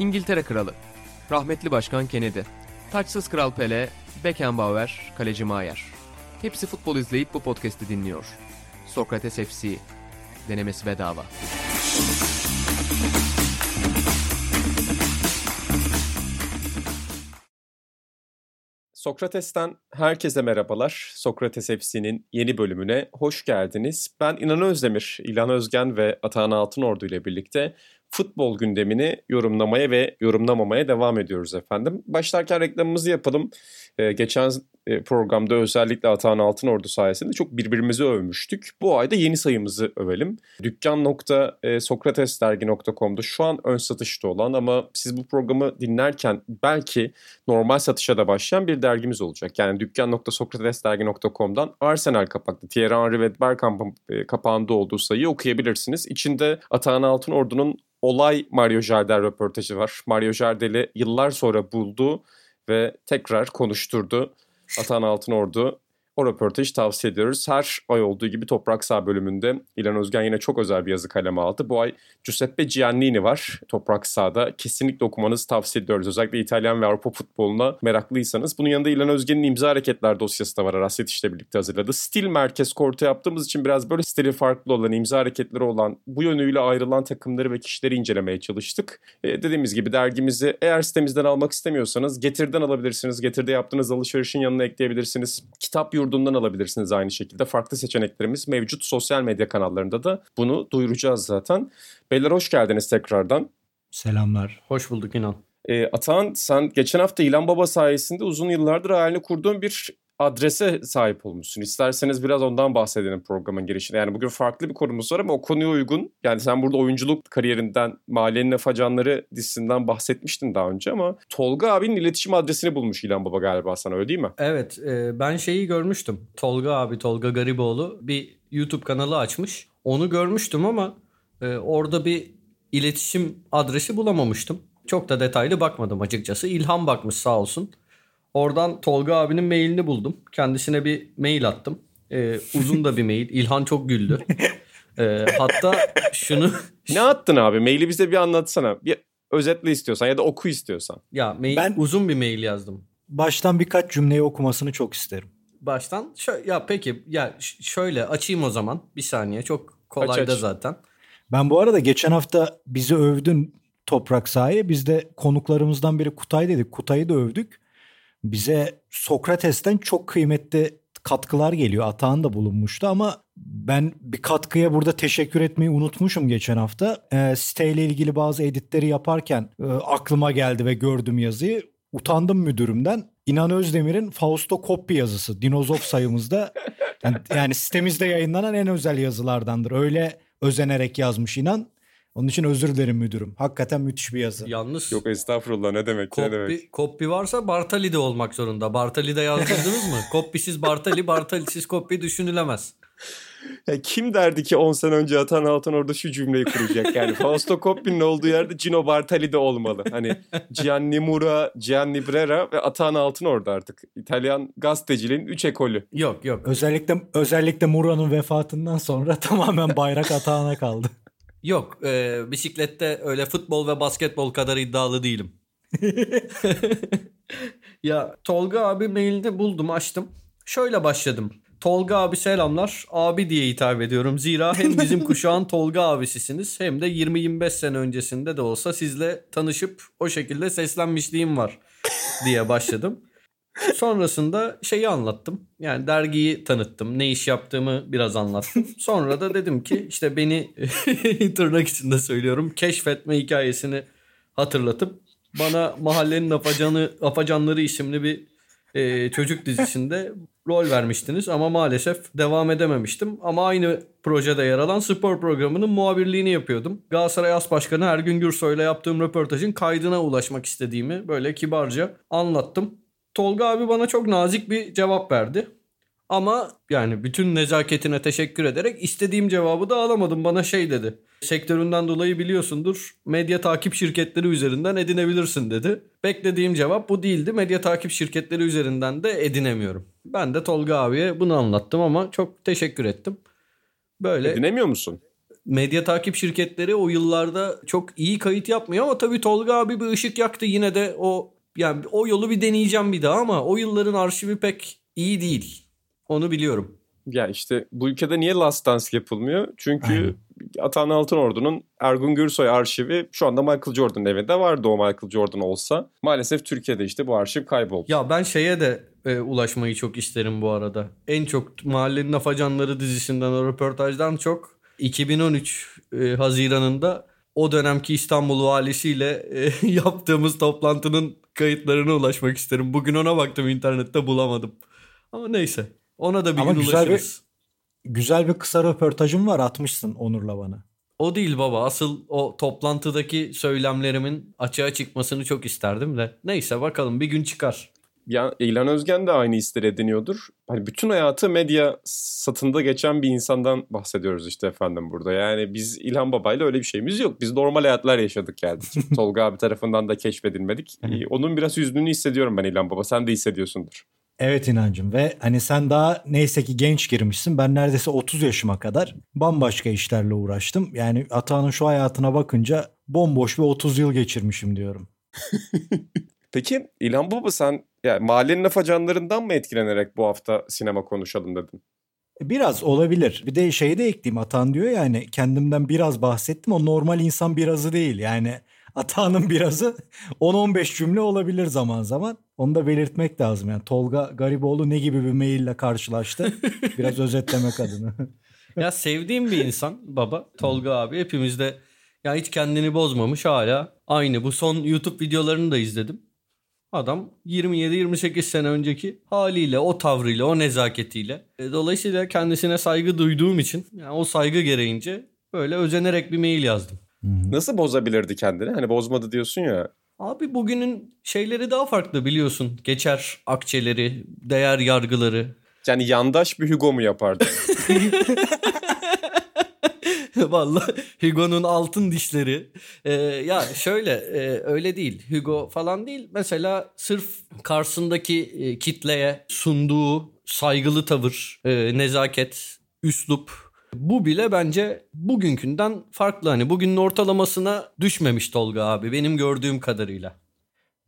İngiltere Kralı, rahmetli Başkan Kennedy, taçsız Kral Pele, Beckenbauer, Kaleci Maier. Hepsi futbol izleyip bu podcast'i dinliyor. Sokrates FC, denemesi bedava. Sokrates'ten herkese merhabalar. Sokrates FC'nin yeni bölümüne hoş geldiniz. Ben İnan Özdemir, İlhan Özgen ve Atahan Altınordu ile birlikte futbol gündemini yorumlamaya ve yorumlamamaya devam ediyoruz efendim. Başlarken reklamımızı yapalım. Ee, geçen programda özellikle Atahan Altınordu sayesinde çok birbirimizi övmüştük. Bu ayda yeni sayımızı övelim. Dükkan.sokratesdergi.com'da şu an ön satışta olan ama siz bu programı dinlerken belki normal satışa da başlayan bir dergimiz olacak. Yani dükkan.sokratesdergi.com'dan Arsenal kapaklı Thierry Henry ve Bergkamp'ın e, kapağında olduğu sayıyı okuyabilirsiniz. İçinde Atahan Altınordu'nun olay Mario Jardel röportajı var. Mario Jardel'i yıllar sonra buldu ve tekrar konuşturdu. Atan Altınordu o röportajı tavsiye ediyoruz. Her ay olduğu gibi Toprak Sağ bölümünde İlhan Özgen yine çok özel bir yazı kaleme aldı. Bu ay Giuseppe Giannini var Toprak Sağ'da. Kesinlikle okumanızı tavsiye ediyoruz. Özellikle İtalyan ve Avrupa futboluna meraklıysanız. Bunun yanında İlhan Özgen'in imza hareketler dosyası da var. Arasya İş'le birlikte hazırladı. Stil merkez kortu yaptığımız için biraz böyle stili farklı olan, imza hareketleri olan, bu yönüyle ayrılan takımları ve kişileri incelemeye çalıştık. E, dediğimiz gibi dergimizi eğer sitemizden almak istemiyorsanız Getir'den alabilirsiniz. Getir'de yaptığınız alışverişin yanına ekleyebilirsiniz. Kitap yurdu yurdundan alabilirsiniz aynı şekilde. Farklı seçeneklerimiz mevcut sosyal medya kanallarında da bunu duyuracağız zaten. Beyler hoş geldiniz tekrardan. Selamlar. Hoş bulduk İnan. E, Atan sen geçen hafta İlan Baba sayesinde uzun yıllardır hayalini kurduğun bir adrese sahip olmuşsun. İsterseniz biraz ondan bahsedelim programın girişinde. Yani bugün farklı bir konumuz var ama o konuya uygun. Yani sen burada oyunculuk kariyerinden, Mahallenin Afacanları dizisinden bahsetmiştin daha önce ama Tolga abinin iletişim adresini bulmuş İlhan Baba galiba sana öyle değil mi? Evet e, ben şeyi görmüştüm. Tolga abi, Tolga Gariboğlu bir YouTube kanalı açmış. Onu görmüştüm ama e, orada bir iletişim adresi bulamamıştım. Çok da detaylı bakmadım açıkçası. İlhan bakmış sağ olsun. Oradan Tolga abinin mailini buldum. Kendisine bir mail attım. Ee, uzun da bir mail. İlhan çok güldü. Ee, hatta şunu... ne attın abi? Maili bize bir anlatsana. Bir özetle istiyorsan ya da oku istiyorsan. Ya mail, ben uzun bir mail yazdım. Baştan birkaç cümleyi okumasını çok isterim. Baştan şö- ya peki ya şöyle açayım o zaman bir saniye çok kolay da zaten. Ben bu arada geçen hafta bizi övdün Toprak Sahi. Biz de konuklarımızdan biri Kutay dedik. Kutay'ı da övdük bize Sokrates'ten çok kıymetli katkılar geliyor. Atağın da bulunmuştu ama ben bir katkıya burada teşekkür etmeyi unutmuşum geçen hafta. E, siteyle ilgili bazı editleri yaparken e, aklıma geldi ve gördüm yazıyı. Utandım müdürümden. İnan Özdemir'in Fausto Koppi yazısı Dinozof sayımızda. Yani, yani sitemizde yayınlanan en özel yazılardandır. Öyle özenerek yazmış İnan. Onun için özür dilerim müdürüm. Hakikaten müthiş bir yazı. Yalnız. Yok estağfurullah ne demek ne demek. Koppi varsa Bartali de olmak zorunda. Bartali de yazdırdınız mı? Koppisiz Bartali, Bartalisiz Koppi düşünülemez. Ya kim derdi ki 10 sene önce Atan Altan orada şu cümleyi kuracak yani. Fausto Coppi'nin olduğu yerde Gino Bartali de olmalı. Hani Gianni Mura, Gianni Brera ve Atan Altın orada artık. İtalyan gazeteciliğin 3 ekolü. Yok yok. Özellikle özellikle Mura'nın vefatından sonra tamamen bayrak Atağan'a kaldı. Yok e, bisiklette öyle futbol ve basketbol kadar iddialı değilim. ya Tolga abi mailini buldum açtım. Şöyle başladım. Tolga abi selamlar. Abi diye hitap ediyorum. Zira hem bizim kuşağın Tolga abisisiniz hem de 20-25 sene öncesinde de olsa sizle tanışıp o şekilde seslenmişliğim var diye başladım. Sonrasında şeyi anlattım. Yani dergiyi tanıttım. Ne iş yaptığımı biraz anlattım. Sonra da dedim ki işte beni tırnak içinde söylüyorum. Keşfetme hikayesini hatırlatıp bana Mahallenin Afacanı, Afacanları isimli bir e, çocuk dizisinde rol vermiştiniz ama maalesef devam edememiştim. Ama aynı projede yer alan spor programının muhabirliğini yapıyordum. Galatasaray As Başkanı Ergün Gürsoy'la yaptığım röportajın kaydına ulaşmak istediğimi böyle kibarca anlattım. Tolga abi bana çok nazik bir cevap verdi. Ama yani bütün nezaketine teşekkür ederek istediğim cevabı da alamadım. Bana şey dedi. Sektöründen dolayı biliyorsundur. Medya takip şirketleri üzerinden edinebilirsin dedi. Beklediğim cevap bu değildi. Medya takip şirketleri üzerinden de edinemiyorum. Ben de Tolga abiye bunu anlattım ama çok teşekkür ettim. Böyle. Edinemiyor musun? medya takip şirketleri o yıllarda çok iyi kayıt yapmıyor ama tabii Tolga abi bir ışık yaktı yine de o yani o yolu bir deneyeceğim bir daha ama o yılların arşivi pek iyi değil. Onu biliyorum. Ya işte bu ülkede niye Last Dance yapılmıyor? Çünkü Aynen. Atan Altınordu'nun Ergun Gürsoy arşivi şu anda Michael Jordan'ın evinde vardı o Michael Jordan olsa. Maalesef Türkiye'de işte bu arşiv kayboldu. Ya ben şeye de e, ulaşmayı çok isterim bu arada. En çok Mahallenin Afacanları dizisinden o röportajdan çok 2013 e, Haziran'ında o dönemki İstanbul valisiyle e, yaptığımız toplantının kayıtlarına ulaşmak isterim. Bugün ona baktım internette bulamadım. Ama neyse ona da bir Ama gün güzel ulaşırız. Bir, güzel bir kısa röportajım var atmışsın Onur'la bana. O değil baba. Asıl o toplantıdaki söylemlerimin açığa çıkmasını çok isterdim de. Neyse bakalım bir gün çıkar. Ya İlhan Özgen de aynı hisleri ediniyordur. Hani bütün hayatı medya satında geçen bir insandan bahsediyoruz işte efendim burada. Yani biz İlhan Baba'yla öyle bir şeyimiz yok. Biz normal hayatlar yaşadık geldik. Tolga abi tarafından da keşfedilmedik. Onun biraz üzdüğünü hissediyorum ben İlhan Baba. Sen de hissediyorsundur. Evet inancım ve hani sen daha neyse ki genç girmişsin. Ben neredeyse 30 yaşıma kadar bambaşka işlerle uğraştım. Yani Atağan'ın şu hayatına bakınca bomboş bir 30 yıl geçirmişim diyorum. Peki İlhan Baba sen yani mahallenin afacanlarından mı etkilenerek bu hafta sinema konuşalım dedin? Biraz olabilir. Bir de şeyi de ekleyeyim. Atan diyor ya hani kendimden biraz bahsettim. O normal insan birazı değil. Yani Atağan'ın birazı 10-15 cümle olabilir zaman zaman. Onu da belirtmek lazım. Yani Tolga Gariboğlu ne gibi bir maille karşılaştı? Biraz özetlemek adına. ya sevdiğim bir insan baba Tolga abi. Hepimiz de ya hiç kendini bozmamış hala. Aynı bu son YouTube videolarını da izledim. Adam 27-28 sene önceki haliyle, o tavrıyla, o nezaketiyle. E, dolayısıyla kendisine saygı duyduğum için yani o saygı gereğince böyle özenerek bir mail yazdım. Nasıl bozabilirdi kendini? Hani bozmadı diyorsun ya. Abi bugünün şeyleri daha farklı biliyorsun. Geçer akçeleri, değer yargıları. Yani yandaş bir Hugo mu yapardı? Vallahi Hugo'nun altın dişleri. Ee, ya şöyle e, öyle değil. Hugo falan değil. Mesela sırf karşısındaki e, kitleye sunduğu saygılı tavır, e, nezaket, üslup bu bile bence bugünkünden farklı. Hani bugünün ortalamasına düşmemiş Tolga abi benim gördüğüm kadarıyla.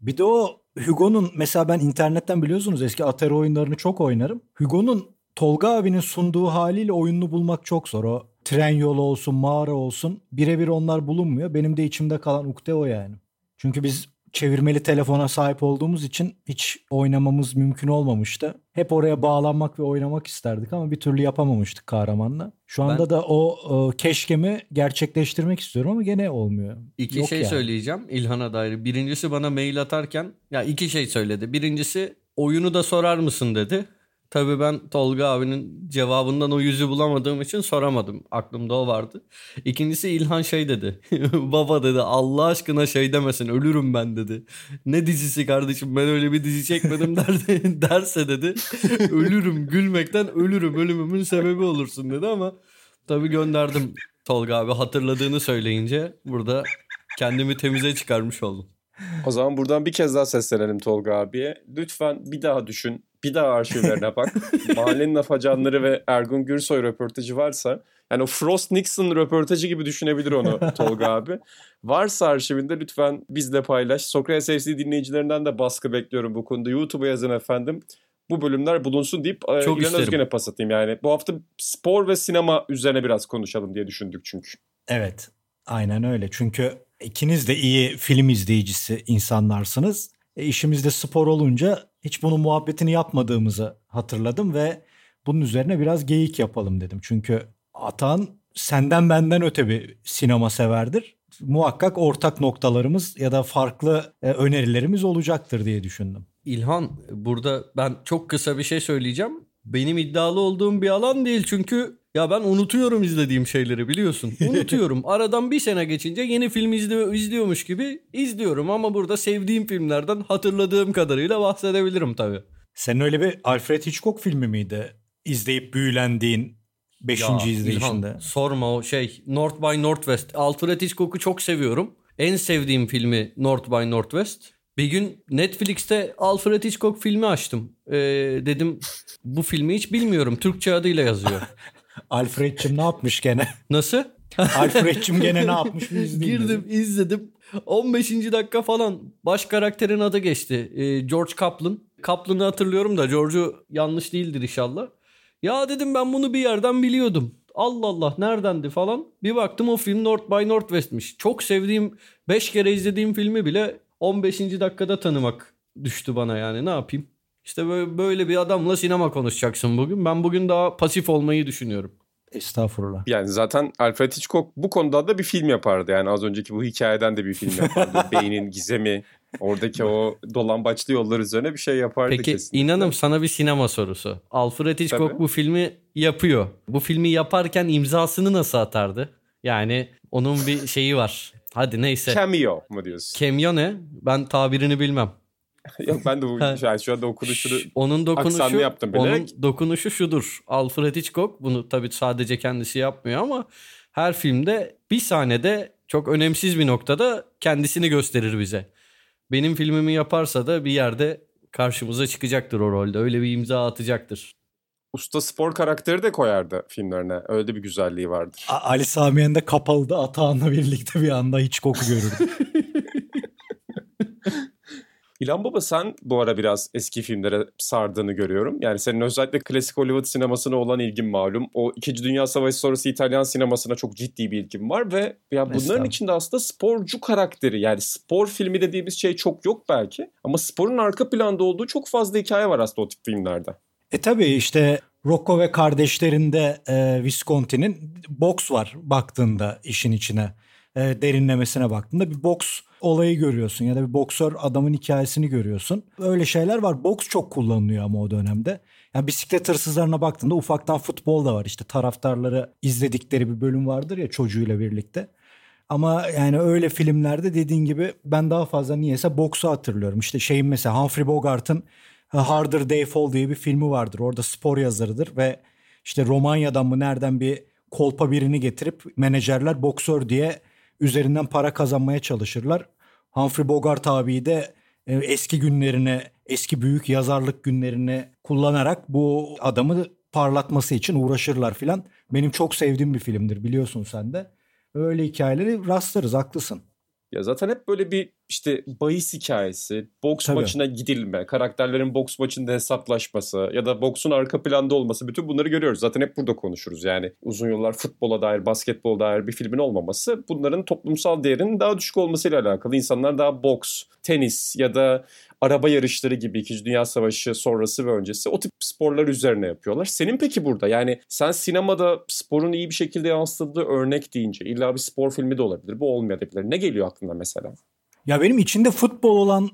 Bir de o Hugo'nun mesela ben internetten biliyorsunuz eski Atari oyunlarını çok oynarım. Hugo'nun Tolga abinin sunduğu haliyle oyununu bulmak çok zor. O tren yolu olsun, mağara olsun birebir onlar bulunmuyor. Benim de içimde kalan ukde o yani. Çünkü biz çevirmeli telefona sahip olduğumuz için hiç oynamamız mümkün olmamıştı. Hep oraya bağlanmak ve oynamak isterdik ama bir türlü yapamamıştık kahramanla. Şu anda ben, da o, o keşkemi gerçekleştirmek istiyorum ama gene olmuyor. İki Yok şey yani. söyleyeceğim İlhan'a dair. Birincisi bana mail atarken ya iki şey söyledi. Birincisi oyunu da sorar mısın dedi. Tabii ben Tolga abinin cevabından o yüzü bulamadığım için soramadım. Aklımda o vardı. İkincisi İlhan şey dedi. Baba dedi Allah aşkına şey demesin ölürüm ben dedi. Ne dizisi kardeşim ben öyle bir dizi çekmedim der, derse dedi. ölürüm gülmekten ölürüm ölümümün sebebi olursun dedi ama tabii gönderdim Tolga abi hatırladığını söyleyince burada kendimi temize çıkarmış oldum. O zaman buradan bir kez daha seslenelim Tolga abiye. Lütfen bir daha düşün bir daha arşivlerine bak. Mahallenin afacanları ve Ergun Gürsoy röportajı varsa yani o Frost Nixon röportajı gibi düşünebilir onu Tolga abi. Varsa arşivinde lütfen bizle paylaş. Sokrates FC dinleyicilerinden de baskı bekliyorum bu konuda. YouTube'a yazın efendim. Bu bölümler bulunsun deyip e, Çok İlhan Özgen'e pas atayım. Yani bu hafta spor ve sinema üzerine biraz konuşalım diye düşündük çünkü. Evet. Aynen öyle. Çünkü ikiniz de iyi film izleyicisi insanlarsınız. E, işimizde spor olunca hiç bunun muhabbetini yapmadığımızı hatırladım ve bunun üzerine biraz geyik yapalım dedim. Çünkü Atan senden benden öte bir sinema severdir. Muhakkak ortak noktalarımız ya da farklı e, önerilerimiz olacaktır diye düşündüm. İlhan burada ben çok kısa bir şey söyleyeceğim. Benim iddialı olduğum bir alan değil çünkü ya ben unutuyorum izlediğim şeyleri biliyorsun. Unutuyorum. Aradan bir sene geçince yeni film izliyor, izliyormuş gibi izliyorum. Ama burada sevdiğim filmlerden hatırladığım kadarıyla bahsedebilirim tabii. Senin öyle bir Alfred Hitchcock filmi miydi? İzleyip büyülendiğin beşinci ya, izleyişinde. İlhan, sorma o şey North by Northwest. Alfred Hitchcock'u çok seviyorum. En sevdiğim filmi North by Northwest. Bir gün Netflix'te Alfred Hitchcock filmi açtım. Ee, dedim bu filmi hiç bilmiyorum. Türkçe adıyla yazıyor. Alfred'cim ne yapmış gene? Nasıl? Alfred'cim gene ne yapmış Girdim dedim. izledim. 15. dakika falan baş karakterin adı geçti. Ee, George Kaplan. Kaplan'ı hatırlıyorum da George'u yanlış değildir inşallah. Ya dedim ben bunu bir yerden biliyordum. Allah Allah neredendi falan. Bir baktım o film North by Northwest'miş. Çok sevdiğim 5 kere izlediğim filmi bile 15. dakikada tanımak düştü bana yani ne yapayım. İşte böyle, böyle bir adamla sinema konuşacaksın bugün. Ben bugün daha pasif olmayı düşünüyorum. Estağfurullah. Yani zaten Alfred Hitchcock bu konuda da bir film yapardı. Yani az önceki bu hikayeden de bir film yapardı. Beynin gizemi, oradaki o dolambaçlı yollar üzerine bir şey yapardı Peki kesinlikle. inanım sana bir sinema sorusu. Alfred Hitchcock Tabii. bu filmi yapıyor. Bu filmi yaparken imzasını nasıl atardı? Yani onun bir şeyi var. Hadi neyse. Cameo mu diyorsun? Cameo ne? Ben tabirini bilmem. Yok ben de bu yani şu anda okunuşunu onun dokunuşu aksanlı yaptım bilerek. onun dokunuşu şudur. Alfred Hitchcock bunu tabii sadece kendisi yapmıyor ama her filmde bir sahnede çok önemsiz bir noktada kendisini gösterir bize. Benim filmimi yaparsa da bir yerde karşımıza çıkacaktır o rolde. Öyle bir imza atacaktır. usta spor karakteri de koyardı filmlerine. Öyle bir güzelliği vardır. A- Ali Samiyen de kapalıda Atahan'la birlikte bir anda hiç koku görürdü. İlhan Baba sen bu ara biraz eski filmlere sardığını görüyorum. Yani senin özellikle klasik Hollywood sinemasına olan ilgin malum. O İkinci Dünya Savaşı sonrası İtalyan sinemasına çok ciddi bir ilgin var ve ya bunların Estağfurullah. içinde aslında sporcu karakteri yani spor filmi dediğimiz şey çok yok belki. Ama sporun arka planda olduğu çok fazla hikaye var aslında o tip filmlerde. E tabii işte Rocco ve kardeşlerinde e, Visconti'nin boks var baktığında işin içine. E, derinlemesine baktığında bir boks olayı görüyorsun ya da bir boksör adamın hikayesini görüyorsun. Öyle şeyler var. Boks çok kullanılıyor ama o dönemde. Yani bisiklet hırsızlarına baktığında ufaktan futbol da var. İşte taraftarları izledikleri bir bölüm vardır ya çocuğuyla birlikte. Ama yani öyle filmlerde dediğin gibi ben daha fazla niyeyse boksu hatırlıyorum. İşte şeyin mesela Humphrey Bogart'ın A Harder Day Fall diye bir filmi vardır. Orada spor yazarıdır ve işte Romanya'dan mı nereden bir kolpa birini getirip menajerler boksör diye üzerinden para kazanmaya çalışırlar. Humphrey Bogart abi de e, eski günlerini, eski büyük yazarlık günlerini kullanarak bu adamı parlatması için uğraşırlar filan. Benim çok sevdiğim bir filmdir biliyorsun sen de. Öyle hikayeleri rastlarız haklısın. Ya zaten hep böyle bir işte bahis hikayesi, boks Tabii. maçına gidilme, karakterlerin boks maçında hesaplaşması ya da boksun arka planda olması bütün bunları görüyoruz. Zaten hep burada konuşuruz yani. Uzun yıllar futbola dair, basketbola dair bir filmin olmaması bunların toplumsal değerinin daha düşük olmasıyla alakalı. İnsanlar daha boks, tenis ya da araba yarışları gibi 2. Dünya Savaşı sonrası ve öncesi o tip sporlar üzerine yapıyorlar. Senin peki burada yani sen sinemada sporun iyi bir şekilde yansıtıldığı örnek deyince illa bir spor filmi de olabilir. Bu olmayabilir. Ne geliyor aklına mesela? Ya benim içinde futbol olan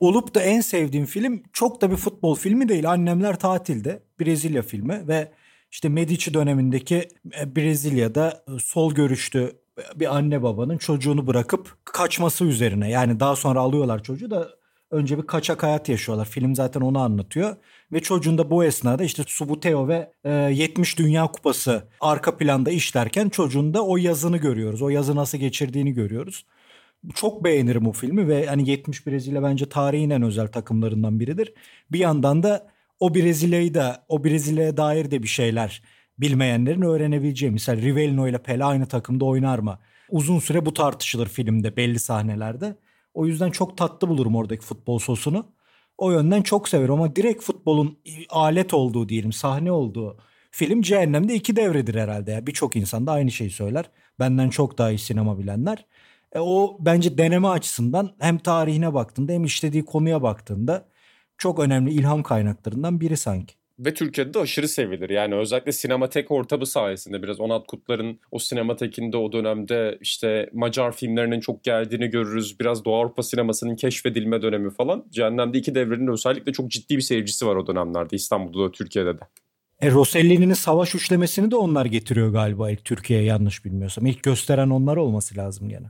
olup da en sevdiğim film çok da bir futbol filmi değil. Annemler tatilde Brezilya filmi ve işte Medici dönemindeki e, Brezilya'da e, sol görüşlü bir anne babanın çocuğunu bırakıp kaçması üzerine. Yani daha sonra alıyorlar çocuğu da önce bir kaçak hayat yaşıyorlar. Film zaten onu anlatıyor. Ve çocuğun da bu esnada işte Subuteo ve e, 70 Dünya Kupası arka planda işlerken çocuğun da o yazını görüyoruz. O yazı nasıl geçirdiğini görüyoruz çok beğenirim o filmi ve hani 70 Brezilya bence tarihin en özel takımlarından biridir. Bir yandan da o Brezilya'yı da o Brezilya'ya dair de bir şeyler bilmeyenlerin öğrenebileceği. Mesela Rivelino ile Pele aynı takımda oynar mı? Uzun süre bu tartışılır filmde belli sahnelerde. O yüzden çok tatlı bulurum oradaki futbol sosunu. O yönden çok severim ama direkt futbolun alet olduğu diyelim sahne olduğu film Cehennem'de iki devredir herhalde. ya. Birçok insan da aynı şeyi söyler. Benden çok daha iyi sinema bilenler. E, o bence deneme açısından hem tarihine baktığında hem işlediği konuya baktığında çok önemli ilham kaynaklarından biri sanki. Ve Türkiye'de de aşırı sevilir. Yani özellikle sinematek ortamı sayesinde biraz Onat Kutlar'ın o sinematekinde o dönemde işte Macar filmlerinin çok geldiğini görürüz. Biraz Doğu Avrupa sinemasının keşfedilme dönemi falan. Cehennem'de iki devrenin özellikle çok ciddi bir seyircisi var o dönemlerde İstanbul'da da Türkiye'de de. E, Rossellini'nin savaş üçlemesini de onlar getiriyor galiba ilk Türkiye'ye yanlış bilmiyorsam. İlk gösteren onlar olması lazım gene.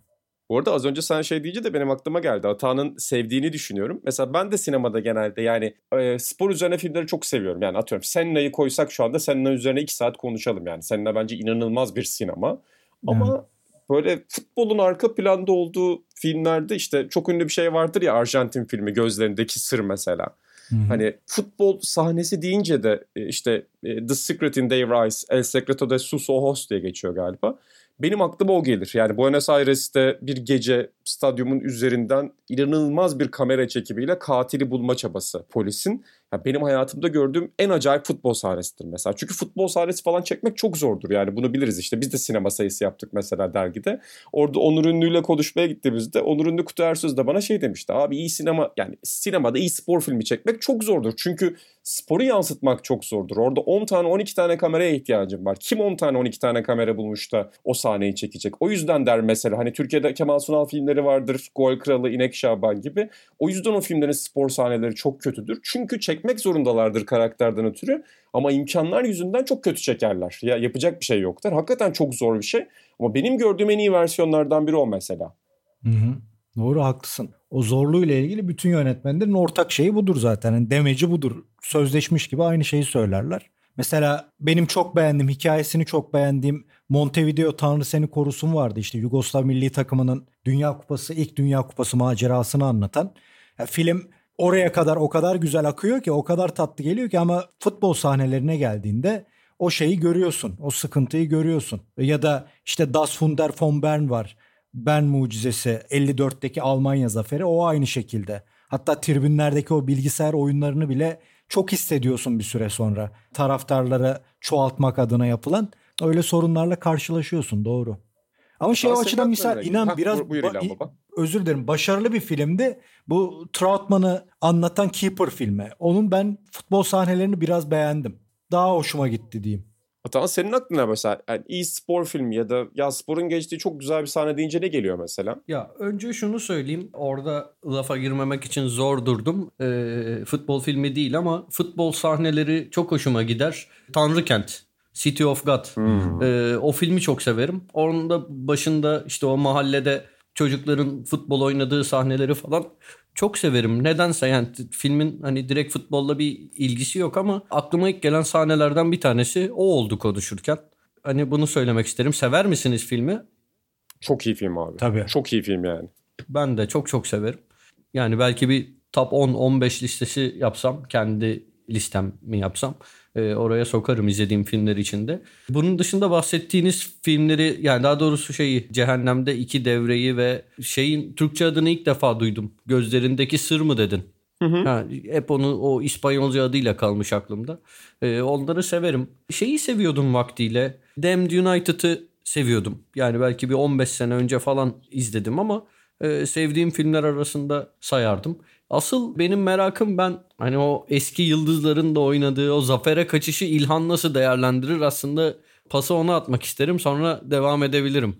Bu arada az önce sen şey deyince de benim aklıma geldi. Atağan'ın sevdiğini düşünüyorum. Mesela ben de sinemada genelde yani e, spor üzerine filmleri çok seviyorum. Yani atıyorum Senna'yı koysak şu anda Senna üzerine iki saat konuşalım yani. Senna bence inanılmaz bir sinema. Ama böyle futbolun arka planda olduğu filmlerde işte çok ünlü bir şey vardır ya Arjantin filmi Gözlerindeki Sır mesela. Hı hı. Hani futbol sahnesi deyince de işte The Secret in Their Eyes, El Secreto de Sus Ojos diye geçiyor galiba. Benim aklıma o gelir. Yani Buenos Aires'te bir gece stadyumun üzerinden inanılmaz bir kamera çekimiyle katili bulma çabası polisin. Yani benim hayatımda gördüğüm en acayip futbol sahnesidir mesela. Çünkü futbol sahnesi falan çekmek çok zordur yani bunu biliriz işte. Biz de sinema sayısı yaptık mesela dergide. Orada Onur Ünlü'yle konuşmaya gittiğimizde Onur Ünlü Kutu Ersöz de bana şey demişti. Abi iyi sinema yani sinemada iyi spor filmi çekmek çok zordur. Çünkü sporu yansıtmak çok zordur. Orada 10 tane 12 tane kameraya ihtiyacım var. Kim 10 tane 12 tane kamera bulmuş da o sahneyi çekecek? O yüzden der mesela hani Türkiye'de Kemal Sunal filmleri vardır. Gol Kralı, İnek Şaban gibi. O yüzden o filmlerin spor sahneleri çok kötüdür. Çünkü çekmek zorundalardır karakterden ötürü. Ama imkanlar yüzünden çok kötü çekerler. Ya yapacak bir şey yoktur. Hakikaten çok zor bir şey. Ama benim gördüğüm en iyi versiyonlardan biri o mesela. Hı hı. Doğru haklısın. O zorluğuyla ilgili bütün yönetmenlerin ortak şeyi budur zaten. Yani demeci budur. Sözleşmiş gibi aynı şeyi söylerler. Mesela benim çok beğendiğim, hikayesini çok beğendiğim Montevideo Tanrı Seni Korusun vardı. İşte Yugoslav milli takımının Dünya Kupası, ilk Dünya Kupası macerasını anlatan. Yani film oraya kadar o kadar güzel akıyor ki, o kadar tatlı geliyor ki ama futbol sahnelerine geldiğinde o şeyi görüyorsun. O sıkıntıyı görüyorsun. Ya da işte Das Wunder von Bern var. Bern mucizesi 54'teki Almanya zaferi o aynı şekilde. Hatta tribünlerdeki o bilgisayar oyunlarını bile çok hissediyorsun bir süre sonra. Taraftarları çoğaltmak adına yapılan öyle sorunlarla karşılaşıyorsun doğru. Ama şey o açıdan misal inan ha, biraz buyur, buyur ba- özür dilerim başarılı bir filmdi. Bu Troutman'ı anlatan Keeper filmi. Onun ben futbol sahnelerini biraz beğendim. Daha hoşuma gitti diyeyim. Hatta senin aklına mesela yani iyi spor filmi ya da ya sporun geçtiği çok güzel bir sahne deyince ne geliyor mesela? Ya önce şunu söyleyeyim. Orada lafa girmemek için zor durdum. Ee, futbol filmi değil ama futbol sahneleri çok hoşuma gider. Tanrı Kent. City of God. Hmm. Ee, o filmi çok severim. Onun da başında işte o mahallede çocukların futbol oynadığı sahneleri falan çok severim. Nedense yani filmin hani direkt futbolla bir ilgisi yok ama aklıma ilk gelen sahnelerden bir tanesi o oldu konuşurken. Hani bunu söylemek isterim. Sever misiniz filmi? Çok iyi film abi. Tabii. Çok iyi film yani. Ben de çok çok severim. Yani belki bir top 10-15 listesi yapsam kendi listem mi yapsam e, oraya sokarım izlediğim filmler içinde. Bunun dışında bahsettiğiniz filmleri yani daha doğrusu şeyi Cehennem'de iki devreyi ve şeyin Türkçe adını ilk defa duydum. Gözlerindeki sır mı dedin? Hı hı. Ha, hep onu o İspanyolca adıyla kalmış aklımda. Ee, onları severim. Şeyi seviyordum vaktiyle. Damned United'ı seviyordum. Yani belki bir 15 sene önce falan izledim ama e, sevdiğim filmler arasında sayardım. Asıl benim merakım ben hani o eski yıldızların da oynadığı o zafere kaçışı İlhan nasıl değerlendirir aslında pası ona atmak isterim sonra devam edebilirim.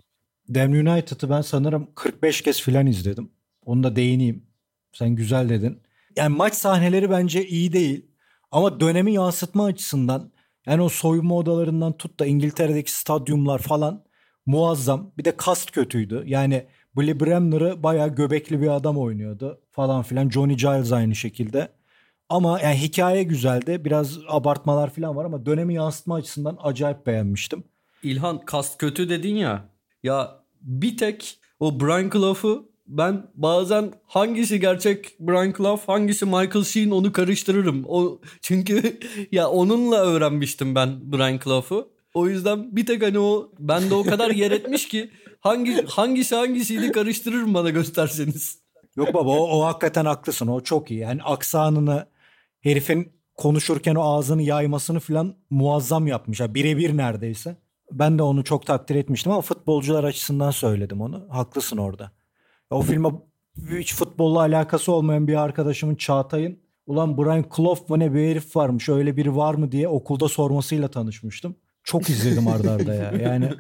Dem United'ı ben sanırım 45 kez filan izledim. Onu da değineyim. Sen güzel dedin. Yani maç sahneleri bence iyi değil. Ama dönemi yansıtma açısından yani o soyunma odalarından tut da İngiltere'deki stadyumlar falan muazzam. Bir de kast kötüydü. Yani Billy Bremner'ı bayağı göbekli bir adam oynuyordu falan filan. Johnny Giles aynı şekilde. Ama yani hikaye güzeldi. Biraz abartmalar falan var ama dönemi yansıtma açısından acayip beğenmiştim. İlhan kast kötü dedin ya. Ya bir tek o Brian Clough'u ben bazen hangisi gerçek Brian Clough hangisi Michael Sheen onu karıştırırım. O çünkü ya onunla öğrenmiştim ben Brian Clough'u. O yüzden bir tek hani o bende o kadar yer etmiş ki hangi hangisi hangisiydi karıştırırım bana gösterseniz. Yok baba o, o hakikaten haklısın. O çok iyi. Yani aksanını herifin konuşurken o ağzını yaymasını falan muazzam yapmış. Yani birebir neredeyse. Ben de onu çok takdir etmiştim ama futbolcular açısından söyledim onu. Haklısın orada. O filme hiç futbolla alakası olmayan bir arkadaşımın Çağatay'ın ulan Brian Clough mu ne bir herif varmış öyle biri var mı diye okulda sormasıyla tanışmıştım. Çok izledim ardarda arda ya. Yani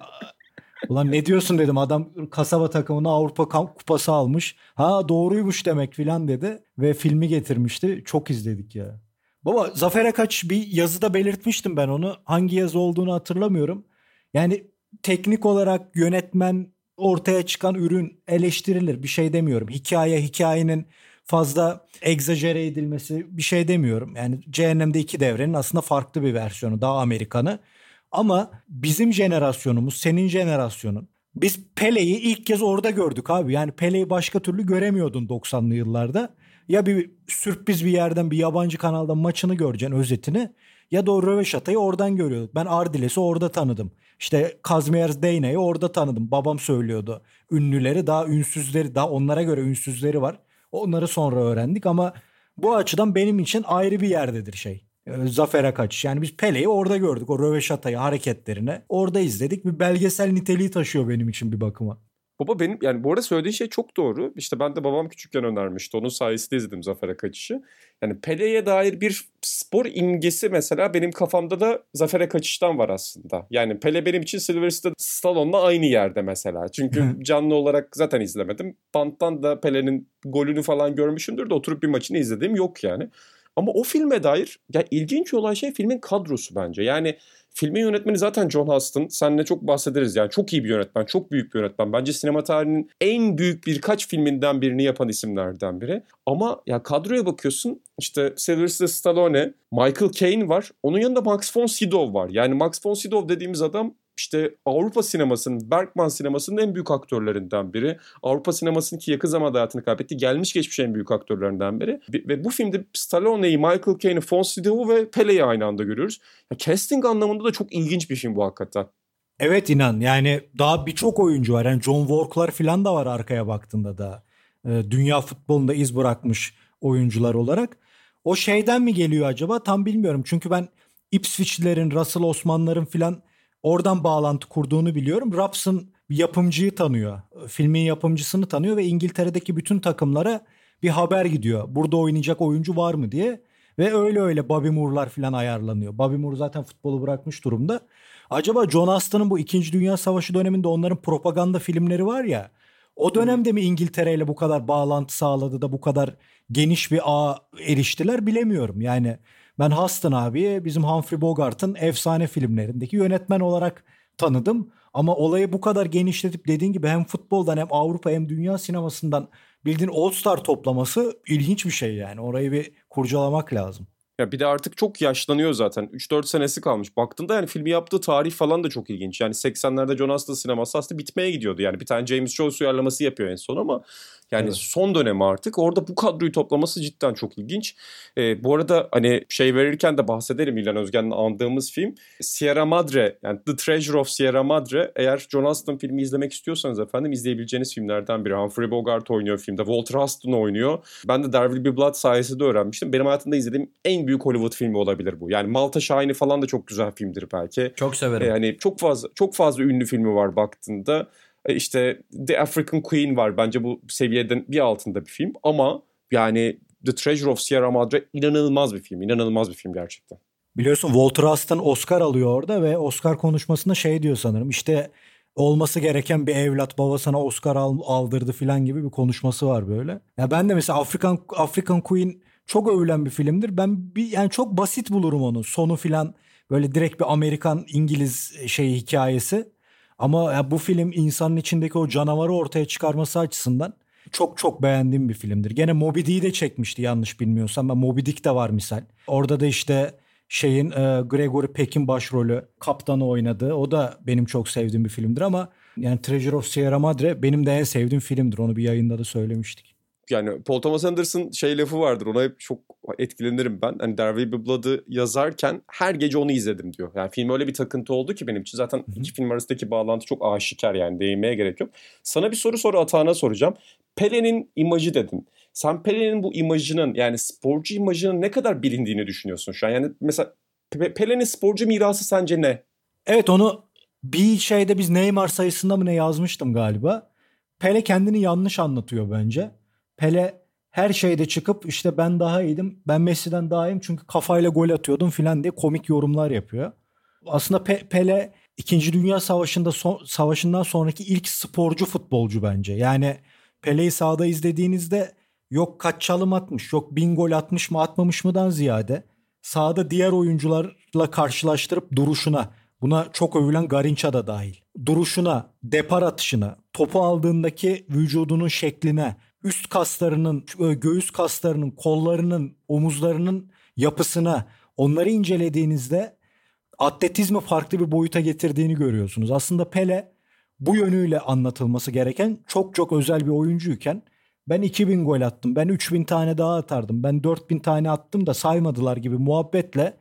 ulan ne diyorsun dedim adam kasaba takımına Avrupa kupası almış. Ha doğruymuş demek filan dedi ve filmi getirmişti. Çok izledik ya. Baba Zafer'e kaç bir yazıda belirtmiştim ben onu. Hangi yazı olduğunu hatırlamıyorum. Yani teknik olarak yönetmen ortaya çıkan ürün eleştirilir. Bir şey demiyorum. Hikaye hikayenin fazla egzajere edilmesi bir şey demiyorum. Yani Cehennem'de iki devrenin aslında farklı bir versiyonu. Daha Amerikanı. Ama bizim jenerasyonumuz, senin jenerasyonun biz Pele'yi ilk kez orada gördük abi. Yani Pele'yi başka türlü göremiyordun 90'lı yıllarda. Ya bir sürpriz bir yerden bir yabancı kanalda maçını göreceksin özetini ya da o Röveşata'yı oradan görüyorduk. Ben Ardiles'i orada tanıdım. İşte Kazimierz Deyna'yı orada tanıdım. Babam söylüyordu. Ünlüleri daha ünsüzleri daha onlara göre ünsüzleri var. Onları sonra öğrendik ama bu açıdan benim için ayrı bir yerdedir şey. Ee, Zafer'e kaçış. Yani biz Pele'yi orada gördük. O röveşatayı, hareketlerini orada izledik. Bir belgesel niteliği taşıyor benim için bir bakıma. Baba benim yani bu arada söylediğin şey çok doğru. İşte ben de babam küçükken önermişti. Onun sayesinde izledim Zafer'e kaçışı. Yani Pele'ye dair bir spor imgesi mesela benim kafamda da Zafer'e kaçıştan var aslında. Yani Pele benim için Sylvester Stallone'la aynı yerde mesela. Çünkü canlı olarak zaten izlemedim. Banttan da Pele'nin golünü falan görmüşümdür de oturup bir maçını izlediğim yok yani. Ama o filme dair ya ilginç olan şey filmin kadrosu bence. Yani filmin yönetmeni zaten John Huston. Seninle çok bahsederiz yani. Çok iyi bir yönetmen, çok büyük bir yönetmen. Bence sinema tarihinin en büyük birkaç filminden birini yapan isimlerden biri. Ama ya kadroya bakıyorsun işte Sylvester Stallone, Michael Caine var. Onun yanında Max von Sydow var. Yani Max von Sydow dediğimiz adam işte Avrupa sinemasının, Bergman sinemasının en büyük aktörlerinden biri. Avrupa sinemasının ki yakın zamanda hayatını kaybetti. Gelmiş geçmiş en büyük aktörlerinden biri. Ve bu filmde Stallone'yi, Michael Caine'i, Von Sydow'u ve Pele'yi aynı anda görüyoruz. Ya casting anlamında da çok ilginç bir film bu hakikaten. Evet inan yani daha birçok oyuncu var. Yani John Walk'lar falan da var arkaya baktığında da. Ee, dünya futbolunda iz bırakmış oyuncular olarak. O şeyden mi geliyor acaba tam bilmiyorum. Çünkü ben Ipswich'lerin, Russell Osman'ların filan oradan bağlantı kurduğunu biliyorum. Raps'ın yapımcıyı tanıyor. Filmin yapımcısını tanıyor ve İngiltere'deki bütün takımlara bir haber gidiyor. Burada oynayacak oyuncu var mı diye. Ve öyle öyle Bobby Moore'lar falan ayarlanıyor. Bobby Moore zaten futbolu bırakmış durumda. Acaba John Aston'ın bu 2. Dünya Savaşı döneminde onların propaganda filmleri var ya. O dönemde mi İngiltere ile bu kadar bağlantı sağladı da bu kadar geniş bir ağ eriştiler bilemiyorum. Yani ben Huston abiye bizim Humphrey Bogart'ın efsane filmlerindeki yönetmen olarak tanıdım. Ama olayı bu kadar genişletip dediğin gibi hem futboldan hem Avrupa hem dünya sinemasından bildiğin All Star toplaması ilginç bir şey yani. Orayı bir kurcalamak lazım. Ya bir de artık çok yaşlanıyor zaten. 3-4 senesi kalmış. Baktığında yani filmi yaptığı tarih falan da çok ilginç. Yani 80'lerde John Huston sineması aslında bitmeye gidiyordu. Yani bir tane James Joyce uyarlaması yapıyor en son ama yani evet. son dönemi artık. Orada bu kadroyu toplaması cidden çok ilginç. Ee, bu arada hani şey verirken de bahsederim İlhan Özgen'le andığımız film. Sierra Madre yani The Treasure of Sierra Madre. Eğer John Huston filmi izlemek istiyorsanız efendim izleyebileceğiniz filmlerden biri. Humphrey Bogart oynuyor filmde. Walter Huston oynuyor. Ben de There Will Be Blood sayesinde öğrenmiştim. Benim hayatımda izlediğim en büyük Hollywood filmi olabilir bu. Yani Malta Şahin'i falan da çok güzel filmdir belki. Çok severim. Yani çok fazla çok fazla ünlü filmi var baktığında. E, işte The African Queen var. Bence bu seviyeden bir altında bir film. Ama yani The Treasure of Sierra Madre inanılmaz bir film. İnanılmaz bir film gerçekten. Biliyorsun Walter Huston Oscar alıyor orada ve Oscar konuşmasında şey diyor sanırım. İşte olması gereken bir evlat babasına Oscar aldırdı falan gibi bir konuşması var böyle. Ya ben de mesela African African Queen çok övülen bir filmdir. Ben bir yani çok basit bulurum onu. Sonu filan böyle direkt bir Amerikan İngiliz şey hikayesi. Ama ya bu film insanın içindeki o canavarı ortaya çıkarması açısından çok çok beğendiğim bir filmdir. Gene Moby Dick'i de çekmişti yanlış bilmiyorsam. Moby Dick de var misal. Orada da işte şeyin e, Gregory Peck'in başrolü kaptanı oynadı. O da benim çok sevdiğim bir filmdir ama yani Treasure of Sierra Madre benim de en sevdiğim filmdir. Onu bir yayında da söylemiştik yani Paul Thomas Anderson şey lafı vardır. Ona hep çok etkilenirim ben. Hani There Will Be Blood'ı yazarken her gece onu izledim diyor. Yani film öyle bir takıntı oldu ki benim için. Zaten Hı-hı. iki film arasındaki bağlantı çok aşikar yani değinmeye gerek yok. Sana bir soru soru atağına soracağım. Pele'nin imajı dedin. Sen Pele'nin bu imajının yani sporcu imajının ne kadar bilindiğini düşünüyorsun şu an? Yani mesela Pele'nin sporcu mirası sence ne? Evet onu bir şeyde biz Neymar sayısında mı ne yazmıştım galiba. Pele kendini yanlış anlatıyor bence. Pele her şeyde çıkıp işte ben daha iyiydim. Ben Messi'den daha iyiyim çünkü kafayla gol atıyordum filan diye komik yorumlar yapıyor. Aslında Pe- Pele 2. Dünya Savaşı'nda son, savaşından sonraki ilk sporcu futbolcu bence. Yani Pele'yi sahada izlediğinizde yok kaç çalım atmış, yok bin gol atmış mı atmamış mıdan ziyade sahada diğer oyuncularla karşılaştırıp duruşuna, buna çok övülen Garinça da dahil. Duruşuna, depar atışına, topu aldığındaki vücudunun şekline, üst kaslarının, göğüs kaslarının, kollarının, omuzlarının yapısına onları incelediğinizde atletizmi farklı bir boyuta getirdiğini görüyorsunuz. Aslında Pele bu yönüyle anlatılması gereken çok çok özel bir oyuncuyken ben 2000 gol attım, ben 3000 tane daha atardım, ben 4000 tane attım da saymadılar gibi muhabbetle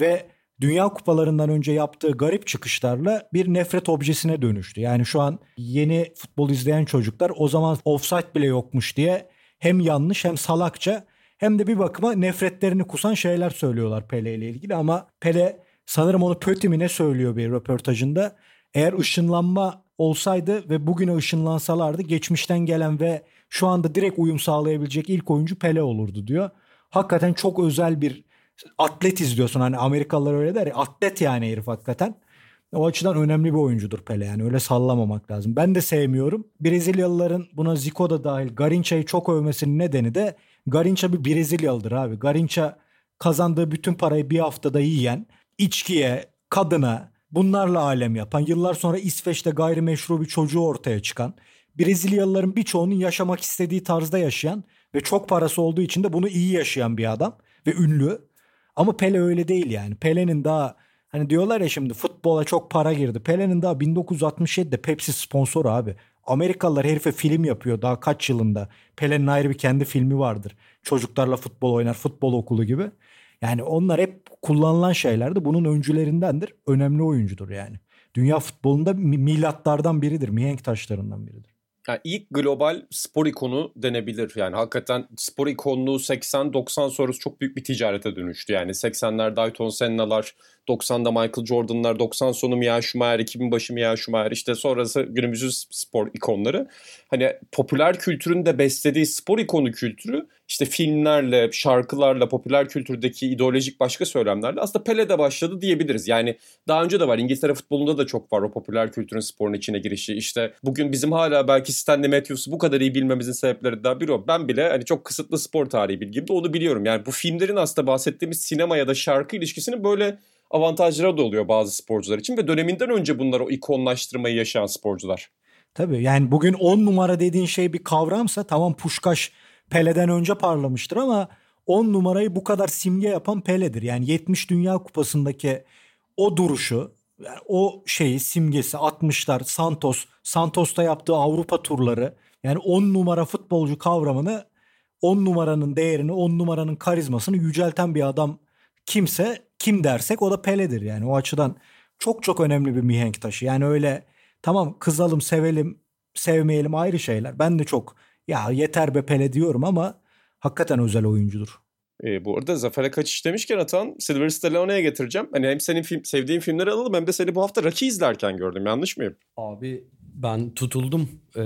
ve Dünya kupalarından önce yaptığı garip çıkışlarla bir nefret objesine dönüştü. Yani şu an yeni futbol izleyen çocuklar o zaman offside bile yokmuş diye hem yanlış hem salakça hem de bir bakıma nefretlerini kusan şeyler söylüyorlar Pele ile ilgili ama Pele sanırım onu Pöti mi ne söylüyor bir röportajında. Eğer ışınlanma olsaydı ve bugüne ışınlansalardı geçmişten gelen ve şu anda direkt uyum sağlayabilecek ilk oyuncu Pele olurdu diyor. Hakikaten çok özel bir atlet izliyorsun. Hani Amerikalılar öyle der ya atlet yani herif hakikaten. O açıdan önemli bir oyuncudur Pele yani öyle sallamamak lazım. Ben de sevmiyorum. Brezilyalıların buna Zico da dahil Garinça'yı çok övmesinin nedeni de Garinça bir Brezilyalıdır abi. Garinça kazandığı bütün parayı bir haftada yiyen, içkiye, kadına bunlarla alem yapan, yıllar sonra İsveç'te gayrimeşru bir çocuğu ortaya çıkan, Brezilyalıların birçoğunun yaşamak istediği tarzda yaşayan ve çok parası olduğu için de bunu iyi yaşayan bir adam ve ünlü. Ama Pele öyle değil yani. Pele'nin daha hani diyorlar ya şimdi futbola çok para girdi. Pele'nin daha 1967'de Pepsi sponsor abi. Amerikalılar herife film yapıyor daha kaç yılında. Pele'nin ayrı bir kendi filmi vardır. Çocuklarla futbol oynar, futbol okulu gibi. Yani onlar hep kullanılan şeylerdi. Bunun öncülerindendir. Önemli oyuncudur yani. Dünya futbolunda milatlardan biridir. Mihenk taşlarından biridir yani ilk global spor ikonu denebilir. Yani hakikaten spor ikonluğu 80-90 sonrası çok büyük bir ticarete dönüştü. Yani 80'ler Dayton Senna'lar, 90'da Michael Jordan'lar, 90 sonu Mia Schumacher, 2000 başı Mia Schumacher işte sonrası günümüzün spor ikonları. Hani popüler kültürün de beslediği spor ikonu kültürü işte filmlerle, şarkılarla, popüler kültürdeki ideolojik başka söylemlerle aslında Pele'de başladı diyebiliriz. Yani daha önce de var. İngiltere futbolunda da çok var o popüler kültürün sporun içine girişi. İşte bugün bizim hala belki Stanley Matthews'u bu kadar iyi bilmemizin sebeplerinden biri o. Ben bile hani çok kısıtlı spor tarihi bilgimde onu biliyorum. Yani bu filmlerin aslında bahsettiğimiz sinema ya da şarkı ilişkisinin böyle avantajları da oluyor bazı sporcular için ve döneminden önce bunlar o ikonlaştırmayı yaşayan sporcular. Tabii yani bugün 10 numara dediğin şey bir kavramsa tamam Puşkaş Pele'den önce parlamıştır ama 10 numarayı bu kadar simge yapan Pele'dir. Yani 70 Dünya Kupası'ndaki o duruşu, yani o şeyi simgesi 60'lar Santos, Santos'ta yaptığı Avrupa turları yani 10 numara futbolcu kavramını 10 numaranın değerini, 10 numaranın karizmasını yücelten bir adam kimse kim dersek o da Pele'dir yani. O açıdan çok çok önemli bir mihenk taşı. Yani öyle tamam kızalım, sevelim, sevmeyelim ayrı şeyler. Ben de çok ya yeter be Pele diyorum ama hakikaten özel oyuncudur. E, bu arada Zafer'e kaçış demişken Atan Sylvester Stallone'ye getireceğim. Hani hem senin film, sevdiğin filmleri alalım hem de seni bu hafta Rocky izlerken gördüm. Yanlış mıyım? Abi ben tutuldum. Ee,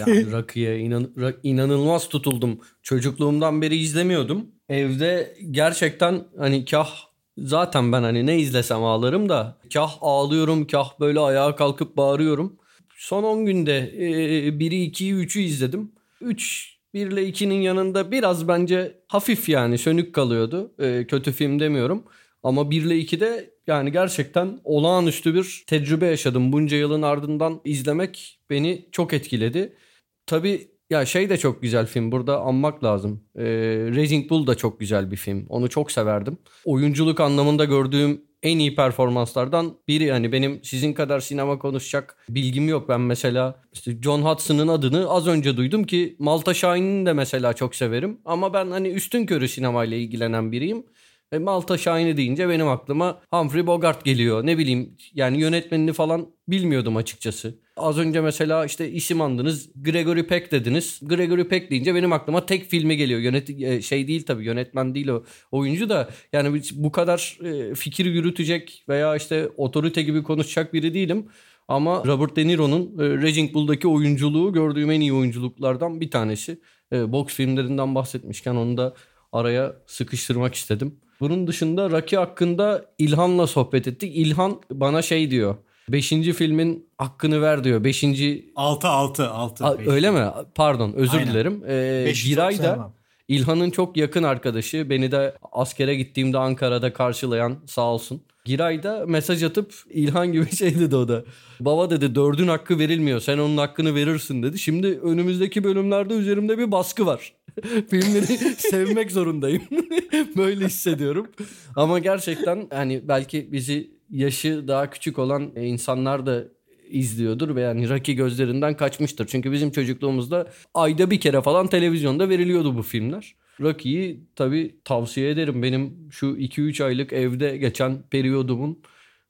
yani Rocky'ye inan, inanılmaz tutuldum. Çocukluğumdan beri izlemiyordum. Evde gerçekten hani kah zaten ben hani ne izlesem ağlarım da kah ağlıyorum kah böyle ayağa kalkıp bağırıyorum. Son 10 günde e, 1'i 2'yi 3'ü izledim. 3 1 ile 2'nin yanında biraz bence hafif yani sönük kalıyordu. E, kötü film demiyorum. Ama 1 ile 2'de yani gerçekten olağanüstü bir tecrübe yaşadım. Bunca yılın ardından izlemek beni çok etkiledi. Tabii ya şey de çok güzel film. Burada anmak lazım. Ee, Raging Bull da çok güzel bir film. Onu çok severdim. Oyunculuk anlamında gördüğüm en iyi performanslardan biri. Yani benim sizin kadar sinema konuşacak bilgim yok. Ben mesela işte John Hudson'ın adını az önce duydum ki Malta Şahin'i de mesela çok severim. Ama ben hani üstün körü sinemayla ilgilenen biriyim. E Malta Şahin'i deyince benim aklıma Humphrey Bogart geliyor. Ne bileyim yani yönetmenini falan bilmiyordum açıkçası. Az önce mesela işte isim andınız Gregory Peck dediniz. Gregory Peck deyince benim aklıma tek filmi geliyor. Yönet e, şey değil tabii yönetmen değil o oyuncu da yani bu kadar e, fikir yürütecek veya işte otorite gibi konuşacak biri değilim. Ama Robert De Niro'nun e, Raging Bull'daki oyunculuğu gördüğüm en iyi oyunculuklardan bir tanesi. Box filmlerinden bahsetmişken onu da araya sıkıştırmak istedim. Bunun dışında Rocky hakkında İlhan'la sohbet ettik. İlhan bana şey diyor. Beşinci filmin hakkını ver diyor. Beşinci... Altı altı altı. A, öyle mi? Pardon özür Aynen. dilerim. Ee, Giray da İlhan'ın çok yakın arkadaşı. Beni de askere gittiğimde Ankara'da karşılayan sağ olsun. Giray da mesaj atıp İlhan gibi şey dedi o da. Baba dedi dördün hakkı verilmiyor sen onun hakkını verirsin dedi. Şimdi önümüzdeki bölümlerde üzerimde bir baskı var. Filmleri sevmek zorundayım. Böyle hissediyorum. Ama gerçekten hani belki bizi yaşı daha küçük olan insanlar da izliyordur ve yani Rocky gözlerinden kaçmıştır. Çünkü bizim çocukluğumuzda ayda bir kere falan televizyonda veriliyordu bu filmler. Rocky'yi tabii tavsiye ederim. Benim şu 2-3 aylık evde geçen periyodumun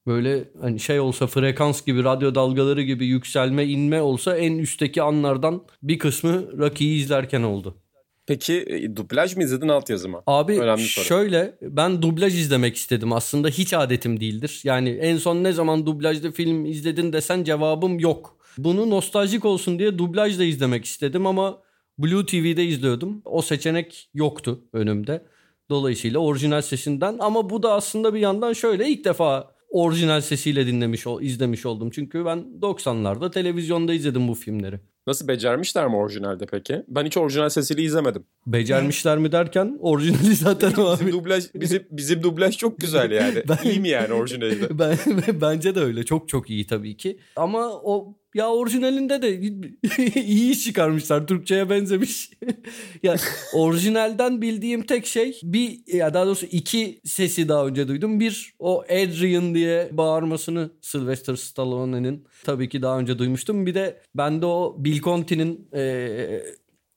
böyle hani şey olsa frekans gibi radyo dalgaları gibi yükselme inme olsa en üstteki anlardan bir kısmı Rocky'yi izlerken oldu. Peki e, dublaj mı izledin altyazı mı? Abi Önemli soru. şöyle ben dublaj izlemek istedim aslında hiç adetim değildir. Yani en son ne zaman dublajlı film izledin desen cevabım yok. Bunu nostaljik olsun diye dublajla izlemek istedim ama Blue TV'de izliyordum. O seçenek yoktu önümde. Dolayısıyla orijinal sesinden ama bu da aslında bir yandan şöyle ilk defa orijinal sesiyle dinlemiş izlemiş oldum. Çünkü ben 90'larda televizyonda izledim bu filmleri. Nasıl becermişler mi orijinalde peki? Ben hiç orijinal sesiyle izlemedim. Becermişler mi derken orijinali zaten Bizim abi. dublaj bizim bizim dublaj çok güzel yani. Ben- İyi mi yani orijinalde? Ben, bence de öyle. Çok çok iyi tabii ki. Ama o ya orijinalinde de iyi iş çıkarmışlar. Türkçe'ye benzemiş. ya orijinalden bildiğim tek şey bir ya daha doğrusu iki sesi daha önce duydum. Bir o Adrian diye bağırmasını Sylvester Stallone'nin tabii ki daha önce duymuştum. Bir de bende o Bill Conti'nin e,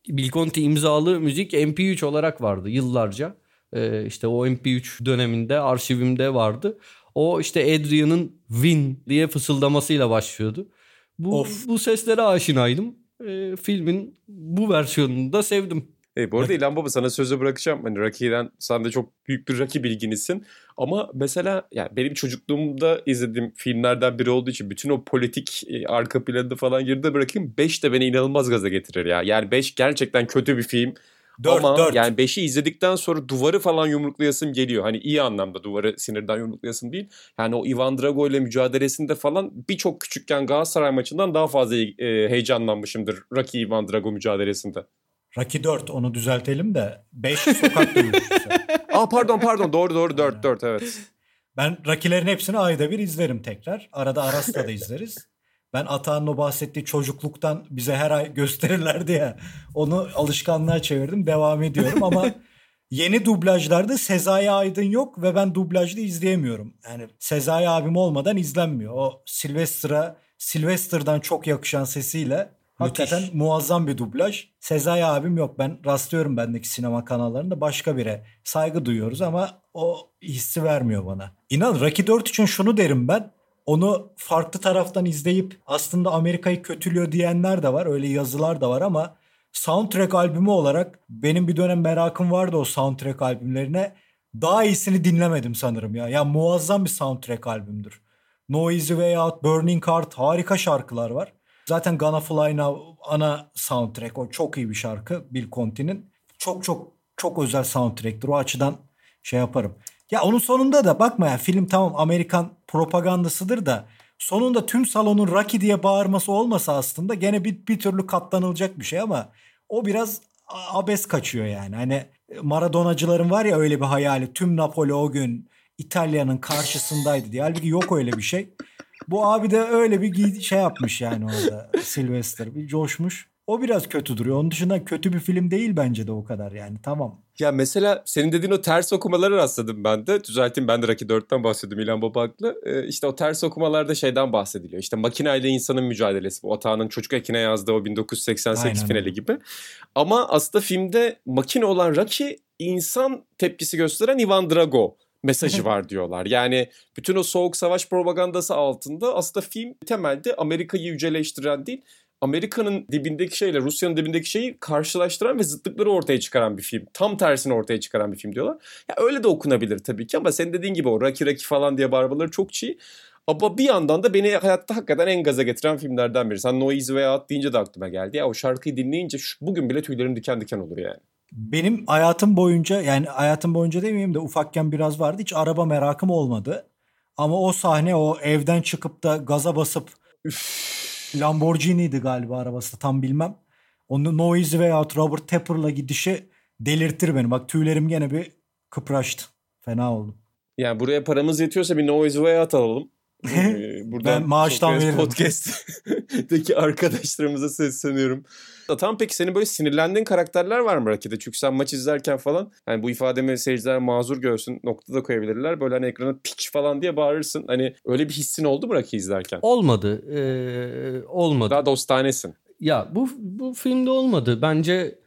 Bill Conti imzalı müzik MP3 olarak vardı yıllarca. E, işte o MP3 döneminde arşivimde vardı. O işte Adrian'ın Win diye fısıldamasıyla başlıyordu. Bu, Of. bu seslere aşinaydım. E, filmin bu versiyonunu da sevdim. E, bu arada İlhan Baba sana sözü bırakacağım. Hani Rocky'den sen de çok büyük bir Rocky bilginisin. Ama mesela yani benim çocukluğumda izlediğim filmlerden biri olduğu için bütün o politik e, arka planını falan geride bırakayım. 5 de beni inanılmaz gaza getirir ya. Yani 5 gerçekten kötü bir film. Dört, Ama dört. yani 5'i izledikten sonra duvarı falan yumruklayasım geliyor. Hani iyi anlamda duvarı sinirden yumruklayasım değil. Yani o Ivan Drago ile mücadelesinde falan birçok küçükken Galatasaray maçından daha fazla e, heyecanlanmışımdır Rocky Ivan Drago mücadelesinde. Rocky 4 onu düzeltelim de 5 sokak dövüşçüsü. Aa pardon pardon doğru doğru 4 4 evet. Ben Rocky'lerin hepsini ayda bir izlerim tekrar. Arada Aras'ta da izleriz. Ben Atağan'ın o bahsettiği çocukluktan bize her ay gösterirlerdi ya. Onu alışkanlığa çevirdim. Devam ediyorum ama yeni dublajlarda Sezai Aydın yok ve ben dublajda izleyemiyorum. Yani Sezai abim olmadan izlenmiyor. O Sylvester'a Sylvester'dan çok yakışan sesiyle hakikaten muazzam bir dublaj. Sezai abim yok. Ben rastlıyorum bendeki sinema kanallarında başka bire saygı duyuyoruz ama o hissi vermiyor bana. İnan Rocky 4 için şunu derim ben. Onu farklı taraftan izleyip aslında Amerika'yı kötülüyor diyenler de var. Öyle yazılar da var ama soundtrack albümü olarak benim bir dönem merakım vardı o soundtrack albümlerine. Daha iyisini dinlemedim sanırım ya. Ya muazzam bir soundtrack albümdür. No Easy Way Out, Burning Heart harika şarkılar var. Zaten Gonna Fly Now ana soundtrack o çok iyi bir şarkı Bill Conti'nin. Çok çok çok özel soundtrack'tir. O açıdan şey yaparım. Ya onun sonunda da bakma ya film tamam Amerikan propagandasıdır da sonunda tüm salonun Rocky diye bağırması olmasa aslında gene bir, bir türlü katlanılacak bir şey ama o biraz abes kaçıyor yani. Hani Maradonacıların var ya öyle bir hayali tüm Napoli o gün İtalya'nın karşısındaydı diye. Halbuki yok öyle bir şey. Bu abi de öyle bir şey yapmış yani orada Sylvester. Bir coşmuş. O biraz kötü duruyor. Onun dışında kötü bir film değil bence de o kadar yani. Tamam. Ya mesela senin dediğin o ters okumalara rastladım ben de. Düzelteyim ben de Rocky 4'ten bahsediyorum İlhan Baba haklı. Ee, işte o ters okumalarda şeyden bahsediliyor. İşte makine ile insanın mücadelesi. Bu Atağan'ın çocuk ekine yazdığı o 1988 Aynen finali gibi. Ama aslında filmde makine olan Rocky insan tepkisi gösteren Ivan Drago mesajı var diyorlar. Yani bütün o soğuk savaş propagandası altında aslında film temelde Amerika'yı yüceleştiren değil Amerika'nın dibindeki şeyle Rusya'nın dibindeki şeyi karşılaştıran ve zıtlıkları ortaya çıkaran bir film. Tam tersini ortaya çıkaran bir film diyorlar. Ya öyle de okunabilir tabii ki ama senin dediğin gibi o Rocky Rocky falan diye bağırmaları çok çiğ. Ama bir yandan da beni hayatta hakikaten en gaza getiren filmlerden biri. Sen Noise veya deyince de aklıma geldi. Ya o şarkıyı dinleyince şu- bugün bile tüylerim diken diken olur yani. Benim hayatım boyunca yani hayatım boyunca demeyeyim de ufakken biraz vardı. Hiç araba merakım olmadı. Ama o sahne o evden çıkıp da gaza basıp Lamborghini'ydi galiba arabası tam bilmem. Onu Noise veya Robert Tepper'la gidişi delirtir beni. Bak tüylerim gene bir kıpraştı. Fena oldu. Yani buraya paramız yetiyorsa bir Noise veya Out alalım. Ee, Buradan Ben maaştan Sokrates veririm. Podcast'teki arkadaşlarımıza sesleniyorum. Tam peki senin böyle sinirlendiğin karakterler var mı Rocky'de? Çünkü sen maç izlerken falan yani bu ifademi seyirciler mazur görsün noktada koyabilirler. Böyle hani ekrana piç falan diye bağırırsın. Hani öyle bir hissin oldu mu Rocky izlerken? Olmadı. Ee, olmadı. Daha dostanesin. Ya bu bu filmde olmadı. Bence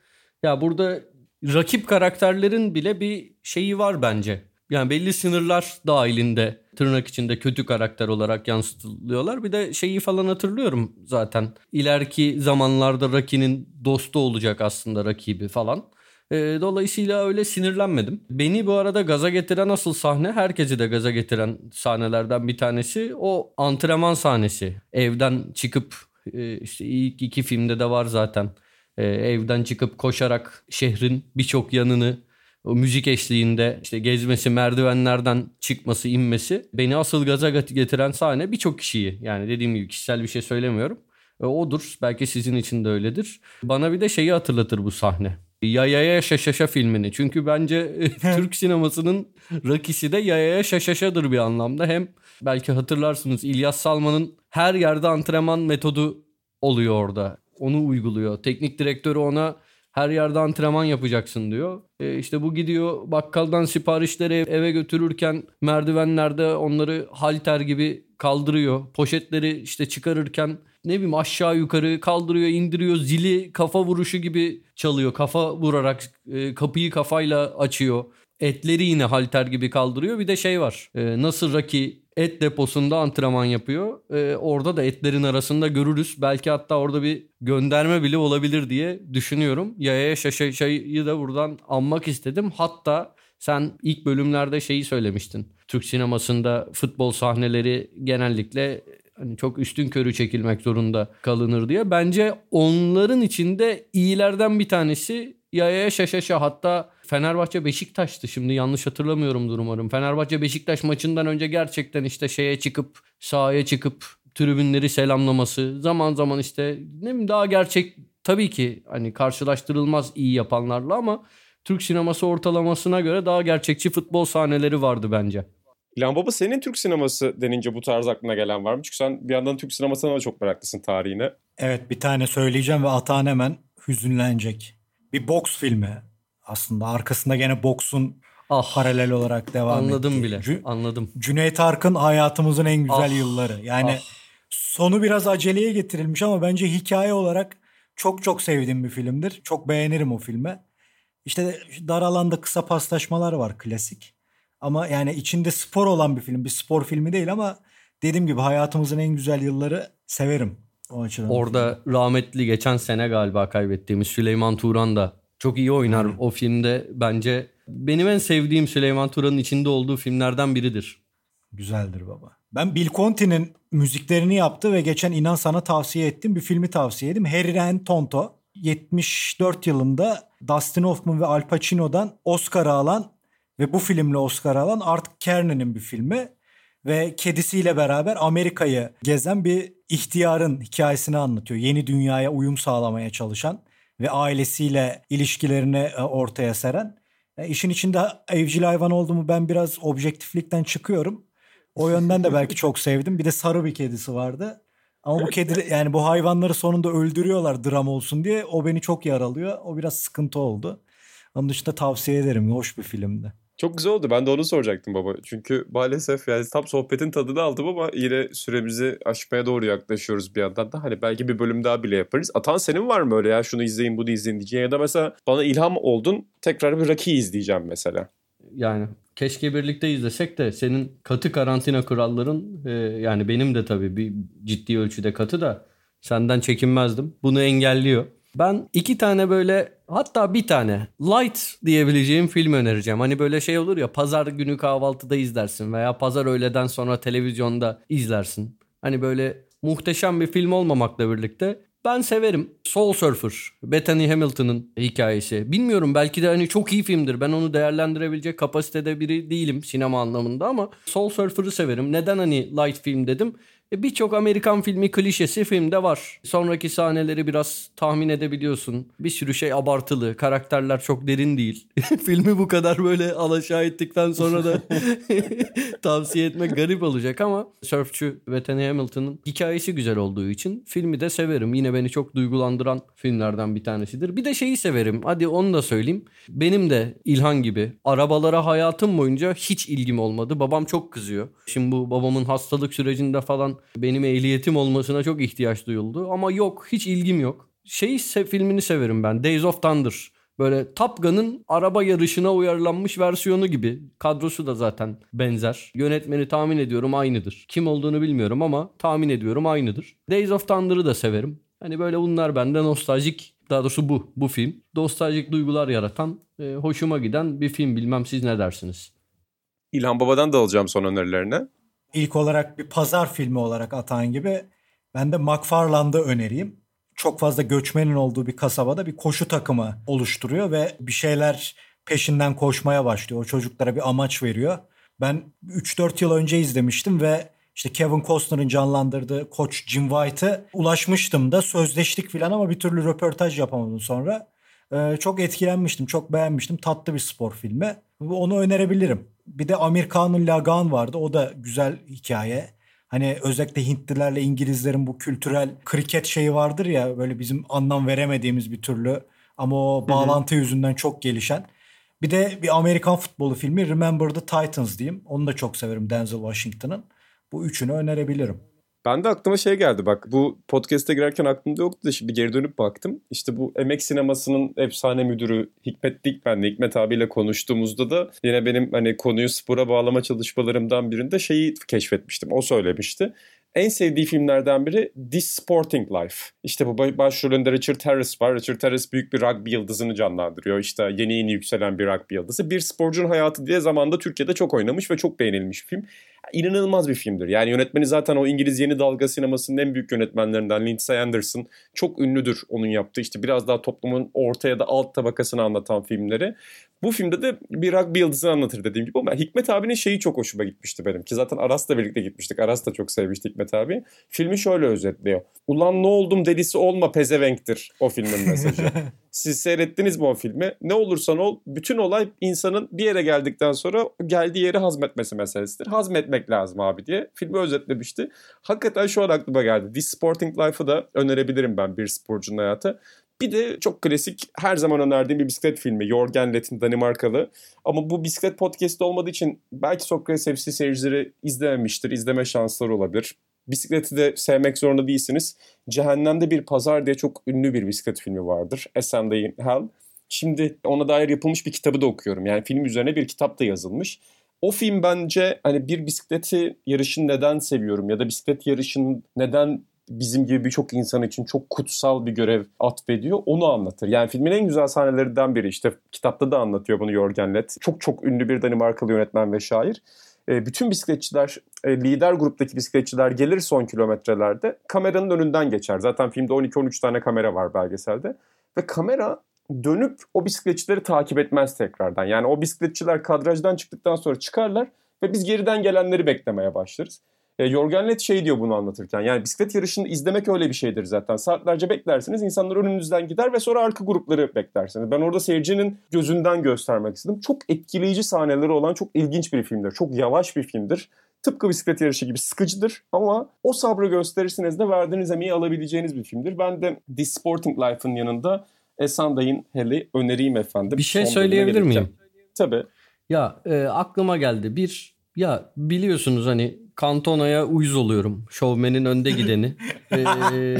ya burada rakip karakterlerin bile bir şeyi var bence. Yani belli sınırlar dahilinde tırnak içinde kötü karakter olarak yansıtılıyorlar. Bir de şeyi falan hatırlıyorum zaten. İleriki zamanlarda Rocky'nin dostu olacak aslında rakibi falan. E, dolayısıyla öyle sinirlenmedim. Beni bu arada gaza getiren asıl sahne herkesi de gaza getiren sahnelerden bir tanesi o antrenman sahnesi. Evden çıkıp e, işte ilk iki filmde de var zaten. E, evden çıkıp koşarak şehrin birçok yanını o müzik eşliğinde işte gezmesi, merdivenlerden çıkması, inmesi beni asıl gaza getiren sahne birçok kişiyi. Yani dediğim gibi kişisel bir şey söylemiyorum. E, odur. Belki sizin için de öyledir. Bana bir de şeyi hatırlatır bu sahne. Yayaya Şaşaşa filmini. Çünkü bence Türk sinemasının rakisi de Yayaya Şaşaşa'dır bir anlamda. Hem belki hatırlarsınız İlyas Salman'ın her yerde antrenman metodu oluyor orada. Onu uyguluyor. Teknik direktörü ona her yerde antrenman yapacaksın diyor. E işte bu gidiyor bakkaldan siparişleri eve götürürken merdivenlerde onları halter gibi kaldırıyor. Poşetleri işte çıkarırken ne bileyim aşağı yukarı kaldırıyor indiriyor zili kafa vuruşu gibi çalıyor. Kafa vurarak e, kapıyı kafayla açıyor. Etleri yine halter gibi kaldırıyor. Bir de şey var. E, nasıl Rocky et deposunda antrenman yapıyor. E, orada da etlerin arasında görürüz. Belki hatta orada bir gönderme bile olabilir diye düşünüyorum. Yayaya Şaşaşa'yı da buradan anmak istedim. Hatta sen ilk bölümlerde şeyi söylemiştin. Türk sinemasında futbol sahneleri genellikle hani çok üstün körü çekilmek zorunda kalınır diye. Bence onların içinde iyilerden bir tanesi Yayaya Şaşaşa hatta Fenerbahçe Beşiktaş'tı şimdi yanlış hatırlamıyorumdur umarım. Fenerbahçe Beşiktaş maçından önce gerçekten işte şeye çıkıp sahaya çıkıp tribünleri selamlaması zaman zaman işte ne bileyim daha gerçek tabii ki hani karşılaştırılmaz iyi yapanlarla ama Türk sineması ortalamasına göre daha gerçekçi futbol sahneleri vardı bence. İlhan Baba senin Türk sineması denince bu tarz aklına gelen var mı? Çünkü sen bir yandan Türk sinemasına da çok meraklısın tarihine. Evet bir tane söyleyeceğim ve Atan hemen hüzünlenecek. Bir boks filmi aslında. Arkasında gene boksun ah, paralel olarak devam anladım ettiği. bile. C- anladım. Cüneyt Arkın hayatımızın en güzel ah, yılları. Yani ah. sonu biraz aceleye getirilmiş ama bence hikaye olarak çok çok sevdiğim bir filmdir. Çok beğenirim o filmi. İşte dar alanda kısa paslaşmalar var klasik. Ama yani içinde spor olan bir film. Bir spor filmi değil ama dediğim gibi hayatımızın en güzel yılları severim. O açıdan. Orada rahmetli geçen sene galiba kaybettiğimiz Süleyman Turan da çok iyi oynar hmm. o filmde. Bence benim en sevdiğim Süleyman Turan'ın içinde olduğu filmlerden biridir. Güzeldir baba. Ben Bill Conti'nin müziklerini yaptı ve geçen inan sana tavsiye ettim. Bir filmi tavsiye ettim. Harry and Tonto. 74 yılında Dustin Hoffman ve Al Pacino'dan Oscar alan ve bu filmle Oscar alan Art Kernan'ın bir filmi ve kedisiyle beraber Amerika'yı gezen bir ihtiyarın hikayesini anlatıyor. Yeni dünyaya uyum sağlamaya çalışan ve ailesiyle ilişkilerini e, ortaya seren. E, işin içinde evcil hayvan olduğumu ben biraz objektiflikten çıkıyorum. O yönden de belki çok sevdim. Bir de sarı bir kedisi vardı. Ama bu kedi yani bu hayvanları sonunda öldürüyorlar dram olsun diye. O beni çok yaralıyor. O biraz sıkıntı oldu. Onun dışında tavsiye ederim. Hoş bir filmdi. Çok güzel oldu. Ben de onu soracaktım baba. Çünkü maalesef yani tam sohbetin tadını aldım ama yine süremizi aşmaya doğru yaklaşıyoruz bir yandan da. Hani belki bir bölüm daha bile yaparız. Atan senin var mı öyle ya şunu izleyin bunu izleyin diyeceğin ya da mesela bana ilham oldun tekrar bir Rocky izleyeceğim mesela. Yani keşke birlikte izlesek de senin katı karantina kuralların e, yani benim de tabii bir ciddi ölçüde katı da senden çekinmezdim. Bunu engelliyor. Ben iki tane böyle hatta bir tane light diyebileceğim film önereceğim. Hani böyle şey olur ya pazar günü kahvaltıda izlersin veya pazar öğleden sonra televizyonda izlersin. Hani böyle muhteşem bir film olmamakla birlikte ben severim. Soul Surfer, Bethany Hamilton'ın hikayesi. Bilmiyorum belki de hani çok iyi filmdir. Ben onu değerlendirebilecek kapasitede biri değilim sinema anlamında ama Soul Surfer'ı severim. Neden hani light film dedim? E, birçok Amerikan filmi klişesi filmde var. Sonraki sahneleri biraz tahmin edebiliyorsun. Bir sürü şey abartılı. Karakterler çok derin değil. Filmi bu kadar böyle alaşağı ettikten sonra da tavsiye etmek garip olacak ama Surfçu Bethany Hamilton'ın hikayesi güzel olduğu için filmi de severim. Yine beni çok duygulandıran filmlerden bir tanesidir. Bir de şeyi severim. Hadi onu da söyleyeyim. Benim de İlhan gibi arabalara hayatım boyunca hiç ilgim olmadı. Babam çok kızıyor. Şimdi bu babamın hastalık sürecinde falan benim ehliyetim olmasına çok ihtiyaç duyuldu. Ama yok hiç ilgim yok. Şey filmini severim ben. Days of Thunder. Böyle Top Gun'ın araba yarışına uyarlanmış versiyonu gibi. Kadrosu da zaten benzer. Yönetmeni tahmin ediyorum aynıdır. Kim olduğunu bilmiyorum ama tahmin ediyorum aynıdır. Days of Thunder'ı da severim. Hani böyle bunlar bende nostaljik daha doğrusu bu bu film. Nostaljik duygular yaratan, e, hoşuma giden bir film. Bilmem siz ne dersiniz? İlhan Baba'dan da alacağım son önerilerine. İlk olarak bir pazar filmi olarak atan gibi ben de McFarland'ı önereyim. Çok fazla göçmenin olduğu bir kasabada bir koşu takımı oluşturuyor ve bir şeyler peşinden koşmaya başlıyor. O çocuklara bir amaç veriyor. Ben 3-4 yıl önce izlemiştim ve işte Kevin Costner'ın canlandırdığı koç Jim White'ı ulaşmıştım da sözleştik filan ama bir türlü röportaj yapamadım sonra. Ee, çok etkilenmiştim, çok beğenmiştim. Tatlı bir spor filmi. Onu önerebilirim. Bir de Amir Khan'ın Lagan vardı. O da güzel hikaye. Hani özellikle Hintlilerle İngilizlerin bu kültürel kriket şeyi vardır ya böyle bizim anlam veremediğimiz bir türlü ama o bağlantı Hı-hı. yüzünden çok gelişen. Bir de bir Amerikan futbolu filmi Remember the Titans diyeyim. Onu da çok severim Denzel Washington'ın. Bu üçünü önerebilirim. Ben de aklıma şey geldi bak bu podcast'e girerken aklımda yoktu da şimdi geri dönüp baktım. İşte bu emek sinemasının efsane müdürü Hikmet Dikmen'le Hikmet abiyle konuştuğumuzda da yine benim hani konuyu spora bağlama çalışmalarımdan birinde şeyi keşfetmiştim. O söylemişti en sevdiği filmlerden biri This Sporting Life. İşte bu başrolünde Richard Harris var. Richard Harris büyük bir rugby yıldızını canlandırıyor. İşte yeni yeni yükselen bir rugby yıldızı. Bir sporcunun hayatı diye zamanda Türkiye'de çok oynamış ve çok beğenilmiş bir film. İnanılmaz bir filmdir. Yani yönetmeni zaten o İngiliz yeni dalga sinemasının en büyük yönetmenlerinden Lindsay Anderson. Çok ünlüdür onun yaptığı işte biraz daha toplumun orta ya da alt tabakasını anlatan filmleri. Bu filmde de bir rugby yıldızını anlatır dediğim gibi ama Hikmet abinin şeyi çok hoşuma gitmişti benim. Ki zaten Aras'la birlikte gitmiştik. Aras da çok sevmişti Hikmet abi. Filmi şöyle özetliyor. Ulan ne oldum delisi olma pezevenktir o filmin mesajı. Siz seyrettiniz o filmi? Ne olursan ol bütün olay insanın bir yere geldikten sonra geldiği yeri hazmetmesi meselesidir. Hazmetmek lazım abi diye filmi özetlemişti. Hakikaten şu an aklıma geldi. This Sporting Life'ı da önerebilirim ben bir sporcunun hayatı. Bir de çok klasik her zaman önerdiğim bir bisiklet filmi. Jorgen Lett'in Danimarkalı. Ama bu bisiklet podcast olmadığı için belki Sokrates FC seyircileri izlememiştir. izleme şansları olabilir. Bisikleti de sevmek zorunda değilsiniz. Cehennemde bir Pazar diye çok ünlü bir bisiklet filmi vardır. Ascend in Hell. Şimdi ona dair yapılmış bir kitabı da okuyorum. Yani film üzerine bir kitap da yazılmış. O film bence hani bir bisikleti yarışını neden seviyorum ya da bisiklet yarışının neden bizim gibi birçok insan için çok kutsal bir görev atfediyor. Onu anlatır. Yani filmin en güzel sahnelerinden biri. işte kitapta da anlatıyor bunu Jörgen Lett. Çok çok ünlü bir Danimarkalı yönetmen ve şair. E, bütün bisikletçiler, e, lider gruptaki bisikletçiler gelir son kilometrelerde kameranın önünden geçer. Zaten filmde 12-13 tane kamera var belgeselde. Ve kamera dönüp o bisikletçileri takip etmez tekrardan. Yani o bisikletçiler kadrajdan çıktıktan sonra çıkarlar ve biz geriden gelenleri beklemeye başlarız. E, Jorgen Lett şey diyor bunu anlatırken. Yani bisiklet yarışını izlemek öyle bir şeydir zaten. Saatlerce beklersiniz. insanlar önünüzden gider ve sonra arka grupları beklersiniz. Ben orada seyircinin gözünden göstermek istedim. Çok etkileyici sahneleri olan çok ilginç bir filmdir. Çok yavaş bir filmdir. Tıpkı bisiklet yarışı gibi sıkıcıdır ama o sabrı gösterirseniz de verdiğiniz emeği alabileceğiniz bir filmdir. Ben de This Sporting Life'ın yanında Esanday'ın Hell'i önereyim efendim. Bir şey Son söyleyebilir miyim? Tabii. Ya e, aklıma geldi. Bir ya biliyorsunuz hani Cantona'ya uyuz oluyorum. Şovmenin önde gideni. ee,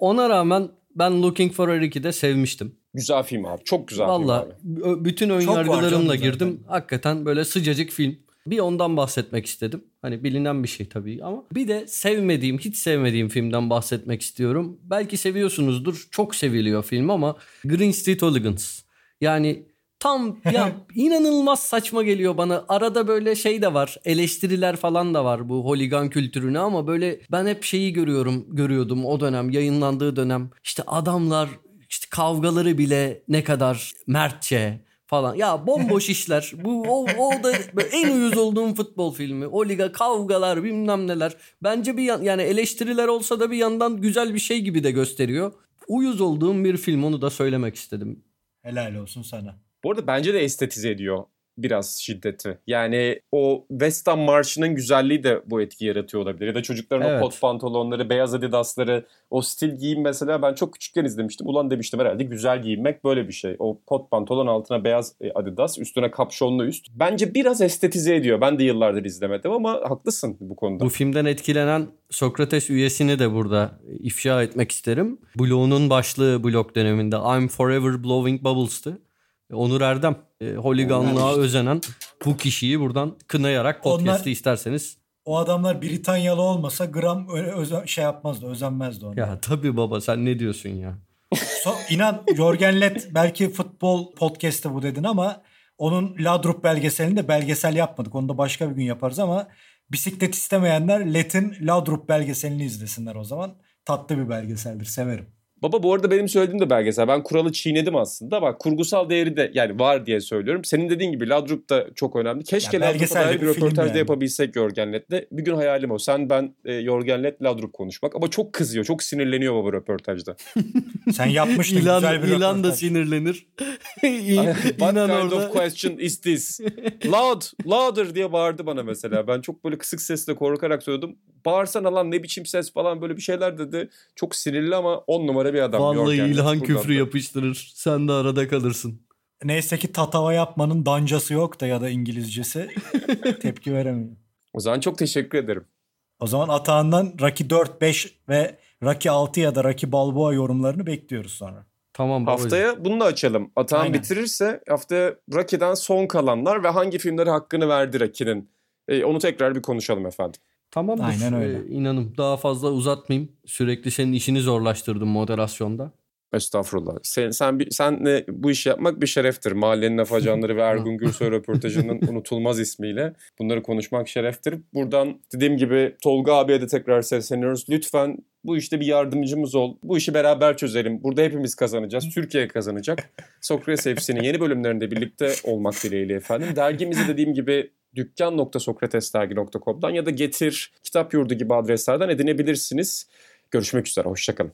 ona rağmen ben Looking for Eric'i de sevmiştim. Güzel film abi. Çok güzel Vallahi, film abi. bütün ön yargılarımla girdim. Zaten. Hakikaten böyle sıcacık film. Bir ondan bahsetmek istedim. Hani bilinen bir şey tabii ama bir de sevmediğim, hiç sevmediğim filmden bahsetmek istiyorum. Belki seviyorsunuzdur. Çok seviliyor film ama Green Street Hooligans. Yani Tam ya inanılmaz saçma geliyor bana. Arada böyle şey de var. Eleştiriler falan da var bu holigan kültürüne ama böyle ben hep şeyi görüyorum, görüyordum o dönem, yayınlandığı dönem. İşte adamlar işte kavgaları bile ne kadar mertçe falan. Ya bomboş işler. Bu o, o da en uyuz olduğum futbol filmi. O liga kavgalar bilmem neler. Bence bir yan, yani eleştiriler olsa da bir yandan güzel bir şey gibi de gösteriyor. Uyuz olduğum bir film onu da söylemek istedim. Helal olsun sana. Bu arada bence de estetize ediyor biraz şiddeti. Yani o West Ham marşının güzelliği de bu etki yaratıyor olabilir. Ya da çocukların evet. o kot pantolonları, beyaz adidasları, o stil giyim mesela ben çok küçükken izlemiştim. Ulan demiştim herhalde güzel giyinmek böyle bir şey. O kot pantolon altına beyaz e, adidas, üstüne kapşonlu üst. Bence biraz estetize ediyor. Ben de yıllardır izlemedim ama haklısın bu konuda. Bu filmden etkilenen Sokrates üyesini de burada ifşa etmek isterim. Blow'un başlığı blok döneminde I'm Forever Blowing Bubbles'tı. Onur Erdem. E, holiganlığa özenen bu kişiyi buradan kınayarak podcast'i Onlar- isterseniz. O adamlar Britanyalı olmasa gram öyle özen- şey yapmazdı, özenmezdi onlar. Ya tabii baba sen ne diyorsun ya? So- inan Jorgen Lett belki futbol podcast'ı bu dedin ama onun Ladrup belgeselini de belgesel yapmadık. Onu da başka bir gün yaparız ama bisiklet istemeyenler Lett'in Ladrup belgeselini izlesinler o zaman. Tatlı bir belgeseldir. Severim. Baba bu arada benim söylediğim de belgesel. Ben kuralı çiğnedim aslında. Bak kurgusal değeri de yani var diye söylüyorum. Senin dediğin gibi Ladrup da çok önemli. Keşke Ya Ladrup'a dair bir bir film röportaj da yani. yapabilsek Jorgen Lett'le. Bir gün hayalim o. Sen ben e, Jorgen Lett Ladrup konuşmak. Ama çok kızıyor. Çok sinirleniyor baba röportajda. Sen yapmıştın İlan, güzel bir İlan da röportaj. sinirlenir. What kind orada. of question is this? Loud, louder diye bağırdı bana mesela. Ben çok böyle kısık sesle korkarak söyledim. Bağırsana lan ne biçim ses falan böyle bir şeyler dedi. Çok sinirli ama on numara bir adam. Vallahi Lett. İlhan küfrü da. yapıştırır. Sen de arada kalırsın. Neyse ki tatava yapmanın dancası yok da ya da İngilizcesi tepki veremiyor. O zaman çok teşekkür ederim. O zaman Atahan'dan Rocky 4, 5 ve Rocky 6 ya da Rocky Balboa yorumlarını bekliyoruz sonra. Tamam babacığım. Haftaya bunu da açalım. Atan Aynen. bitirirse haftaya Rocky'den son kalanlar ve hangi filmlere hakkını verdi Rocky'nin. E, onu tekrar bir konuşalım efendim. Tamamdır. Aynen öyle. Ee, inanın daha fazla uzatmayayım. Sürekli senin işini zorlaştırdım moderasyonda. Estağfurullah. Sen, sen, bir- senle bu işi yapmak bir şereftir. Mahallenin afacanları ve Ergun Gürsoy röportajının unutulmaz ismiyle bunları konuşmak şereftir. Buradan dediğim gibi Tolga abiye de tekrar sesleniyoruz. Lütfen bu işte bir yardımcımız ol. Bu işi beraber çözelim. Burada hepimiz kazanacağız. Türkiye kazanacak. Sokrates FC'nin yeni bölümlerinde birlikte olmak dileğiyle efendim. Dergimizi dediğim gibi dükkan.sokratesdergi.com'dan ya da Getir, Kitap Yurdu gibi adreslerden edinebilirsiniz. Görüşmek üzere. Hoşçakalın.